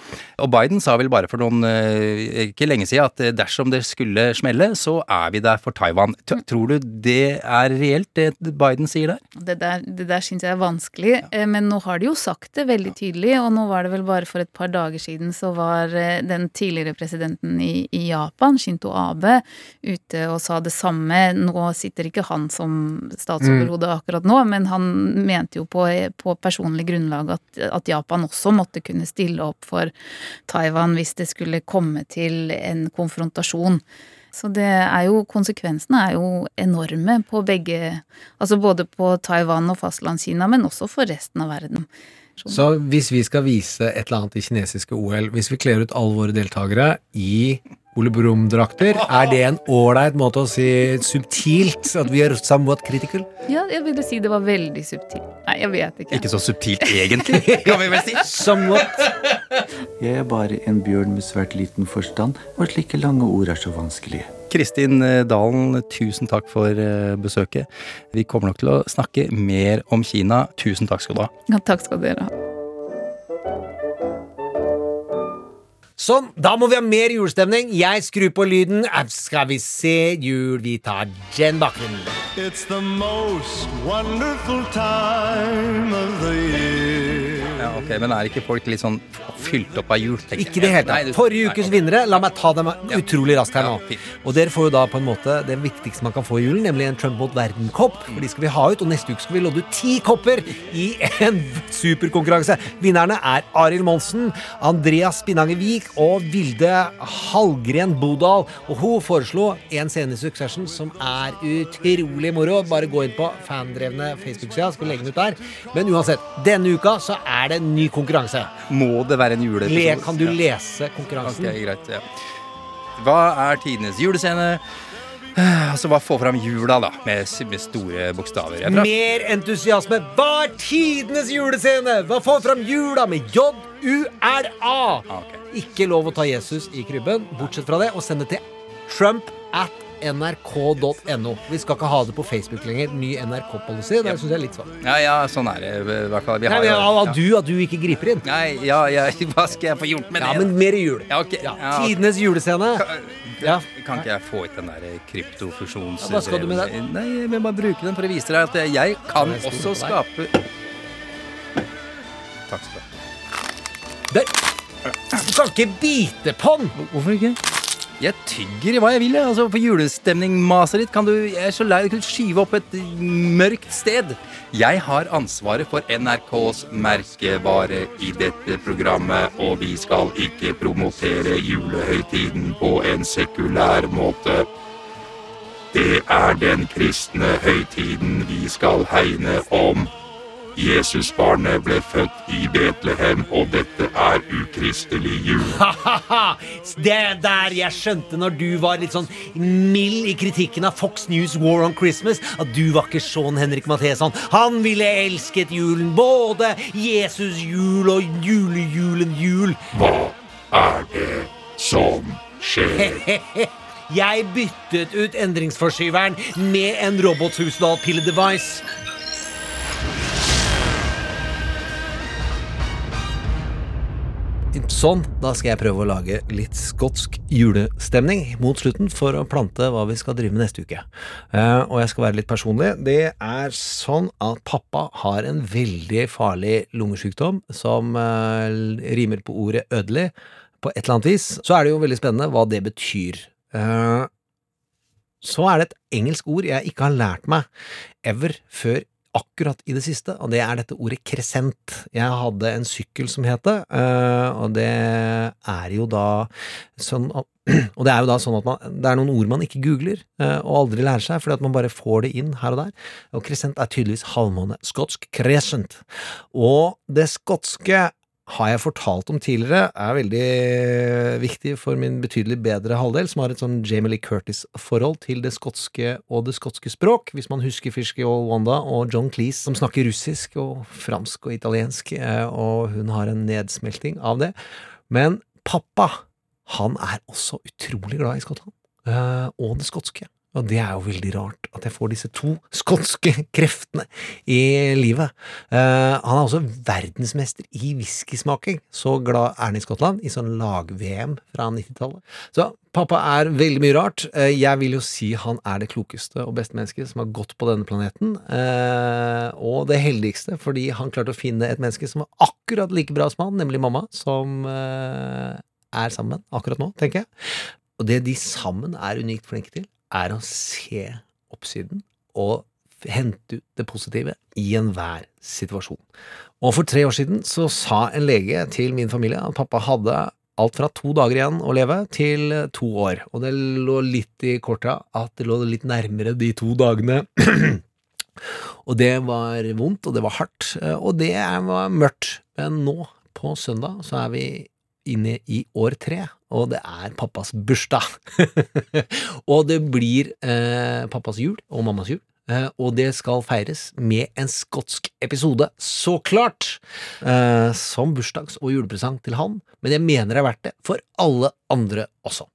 Og Biden sa vel bare for noen eh, ikke lenge siden at eh, dersom det skulle smelle, så er vi der for Taiwan. Tror du det er reelt, det Biden sier der? Det der, det der syns jeg er vanskelig, Ja. men nå har de jo sagt det veldig tydelig, og nå var det vel bare for et par dager siden så var den tidligere presidenten i, i Japan, Shinto Abe, ute og sa det samme. Nå sitter ikke han som statsoverhode akkurat nå, men han mente jo på, på personlig grunnlag at, at Japan også måtte kunne stille opp for Taiwan hvis det skulle komme til en konfrontasjon. Så det er jo, konsekvensene er jo enorme på begge Altså både på Taiwan og fastlandskina, men også for resten av verden. Så hvis vi skal vise et eller annet i kinesiske OL, hvis vi kler ut alle våre deltakere i Ole Brumm-drakter, er det en ålreit måte å si subtilt at vi er somewhat critical? Ja, jeg ville si det var veldig subtilt. Nei, jeg vet ikke. Ikke så subtilt egentlig, kan vi vel si. Somewhat. Jeg er bare en bjørn med svært liten forstand, og slike lange ord er så vanskelige. Kristin eh, Dalen, tusen takk for eh, besøket. Vi kommer nok til å snakke mer om Kina. Tusen takk skal du ha. Ja, takk skal dere ha. Sånn, da må vi ha mer julestemning. Jeg skrur på lyden. Skal vi se jul, vi tar Jen Bakgrunnen. It's the most wonderful time of the year. Ja, ok, Men er ikke folk litt sånn fylt opp av jul? Ikke i det hele tatt. Forrige ukes vinnere, la meg ta dem utrolig raskt her nå. Og dere får jo da på en måte det viktigste man kan få i julen, nemlig en Trump mot verden-kopp. For de skal vi ha ut, og neste uke skal vi lodde ut ti kopper i en superkonkurranse. Vinnerne er Arild Monsen, Andreas Spinange Vik og Vilde Hallgren Bodal. Og hun foreslo en scene i Succession som er utrolig moro. Bare gå inn på fandrevne Facebook-sida, skal legge den ut der. Men uansett, denne uka så er det en ny konkurranse. Må det være en juleepisode? Le, kan du lese konkurransen? Okay, greit, ja. Hva er tidenes julescene? Eh, Altså, hva får fram jula, da, med, med store bokstaver? Er Mer entusiasme. Hva er tidenes julescene? Hva får fram jula med J-U-R-A! Ikke lov å ta Jesus i krybben, bortsett fra det, og send det til Trump at nrk.no. Vi skal ikke ha det på Facebook lenger. Ny NRK-policy. Det syns jeg er litt svakt. Ja, ja, sånn er det i hvert fall. Vi Nei, har men, jo- ja. du, at du ikke griper inn. Nei, ja, ja, hva skal jeg få gjort med Ja, det? men mer jul. Ja, okay. Ja. Tidenes julescene. Ja. Kan ikke jeg få ut den der kryptofusjons... Ja, hva skal du med den? Nei, jeg vil bare bruke den for å vise deg at jeg kan jeg også skape Takk skal du ha. Du kan ikke bite på den! Hvorfor ikke? Jeg tygger i hva jeg vil. Altså, for julestemning-maset ditt kan du Jeg er så lei kan skyve opp et mørkt sted. Jeg har ansvaret for NRKs merkevare i dette programmet, og vi skal ikke promotere julehøytiden på en sekulær måte. Det er den kristne høytiden vi skal hegne om. Jesusbarnet ble født i Betlehem, og dette er ukristelig jul. Det er der jeg skjønte når du var litt sånn mild i kritikken av Fox News War on Christmas, at du var ikke sånn Henrik Matheson. Han ville elsket julen, både Jesus-jul og julejulen jul. Hva er det som skjer? Jeg byttet ut endringsforskyveren med en robothusdal-pille-device. Sånn, da skal jeg prøve å lage litt skotsk julestemning mot slutten for å plante hva vi skal drive med neste uke. Eh, og jeg skal være litt personlig. Det er sånn at pappa har en veldig farlig lungesykdom som eh, rimer på ordet ødelig på et eller annet vis. Så er det jo veldig spennende hva det betyr. Eh, så er det et engelsk ord jeg ikke har lært meg ever før akkurat i det siste, og det er dette ordet kresent. Jeg hadde en sykkel som het det, eh, og det er jo da sånn og det er jo da sånn at man, det er noen ord man ikke googler eh, og aldri lærer seg, fordi at man bare får det inn her og der. Og kresent er tydeligvis halvmåne. Skotsk crescent. Og det skotske har jeg fortalt om tidligere, er veldig viktig for min betydelig bedre halvdel, som har et sånn Jamie Lee Curtis-forhold til det skotske og det skotske språk, hvis man husker Fishky og Wanda og John Cleese, som snakker russisk og fransk og italiensk, eh, og hun har en nedsmelting av det. Men pappa, han er også utrolig glad i Skottland, eh, og det skotske. Og det er jo veldig rart at jeg får disse to skotske kreftene i livet. Uh, han er også verdensmester i whiskysmaking. Så glad er han i Skottland, i sånn lag-VM fra 90-tallet. Så pappa er veldig mye rart. Uh, jeg vil jo si han er det klokeste og beste mennesket som har gått på denne planeten. Uh, og det heldigste, fordi han klarte å finne et menneske som var akkurat like bra som han, nemlig mamma, som er sammen akkurat nå, tenker jeg. Og det de sammen er unikt flinke til, er å se oppsiden og hente ut det positive i enhver situasjon. Og for tre år siden så sa en lege til min familie at pappa hadde alt fra to dager igjen å leve til to år, og det lå litt i korta at det lå litt nærmere de to dagene. og det var vondt, og det var hardt, og det var mørkt. Men nå, på søndag, så er vi inne i år tre, og det er pappas bursdag. og det blir eh, pappas jul og mammas jul. Eh, og det skal feires med en skotsk episode, så klart! Eh, som bursdags- og julepresang til han, men jeg mener det er verdt det for alle andre også.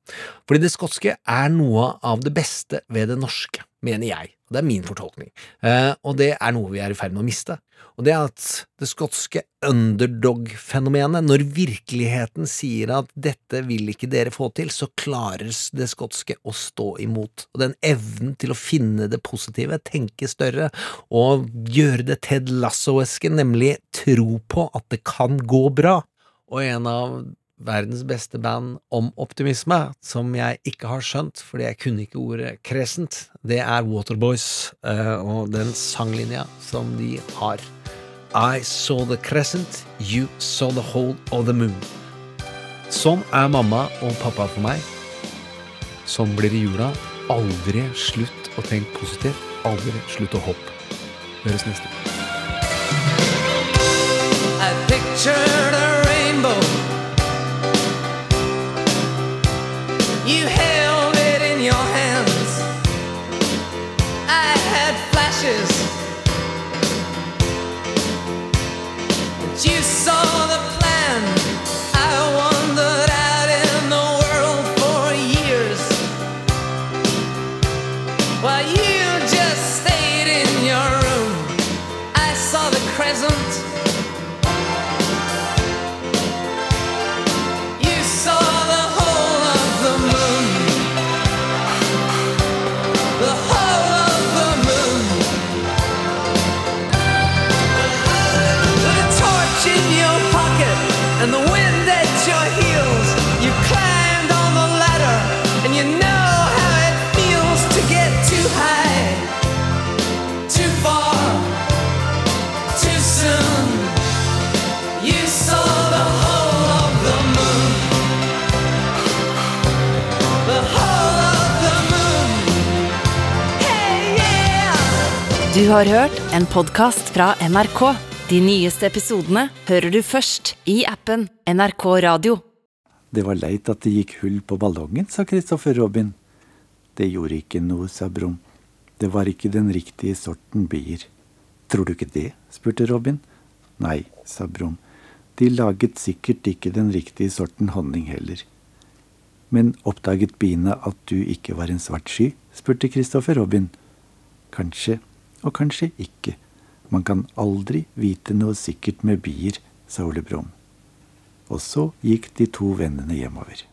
Fordi det skotske er noe av det beste ved det norske, mener jeg. Det er min fortolkning. Eh, og det er noe vi er i ferd med å miste. Og det er at det skotske underdog-fenomenet, når virkeligheten sier at dette vil ikke dere få til, så klarer det skotske å stå imot. Og den evnen til å finne det positive, tenke større, og gjøre det Ted Lasso-eske, nemlig tro på at det kan gå bra. Og en av verdens beste band om optimisme, som jeg ikke har skjønt, fordi jeg kunne ikke ordet crescent, det er Waterboys, eh, og den sanglinja som de har. I saw the crescent, you saw the whole of the moon. Sånn er mamma og pappa for meg. Sånn blir det jula. Aldri slutt å tenke positivt. Aldri slutt å hoppe. Høres neste uke. Har hørt en podkast fra NRK. De nyeste episodene hører du først i appen NRK Radio. Det var leit at det gikk hull på ballongen, sa Kristoffer Robin. Det gjorde ikke noe, sa Brum. Det var ikke den riktige sorten bier. Tror du ikke det? spurte Robin. Nei, sa Brum. De laget sikkert ikke den riktige sorten honning heller. Men oppdaget biene at du ikke var en svart sky? spurte Kristoffer Robin. Kanskje, og kanskje ikke. Man kan aldri vite noe sikkert med bier, sa Ole Brumm. Og så gikk de to vennene hjemover.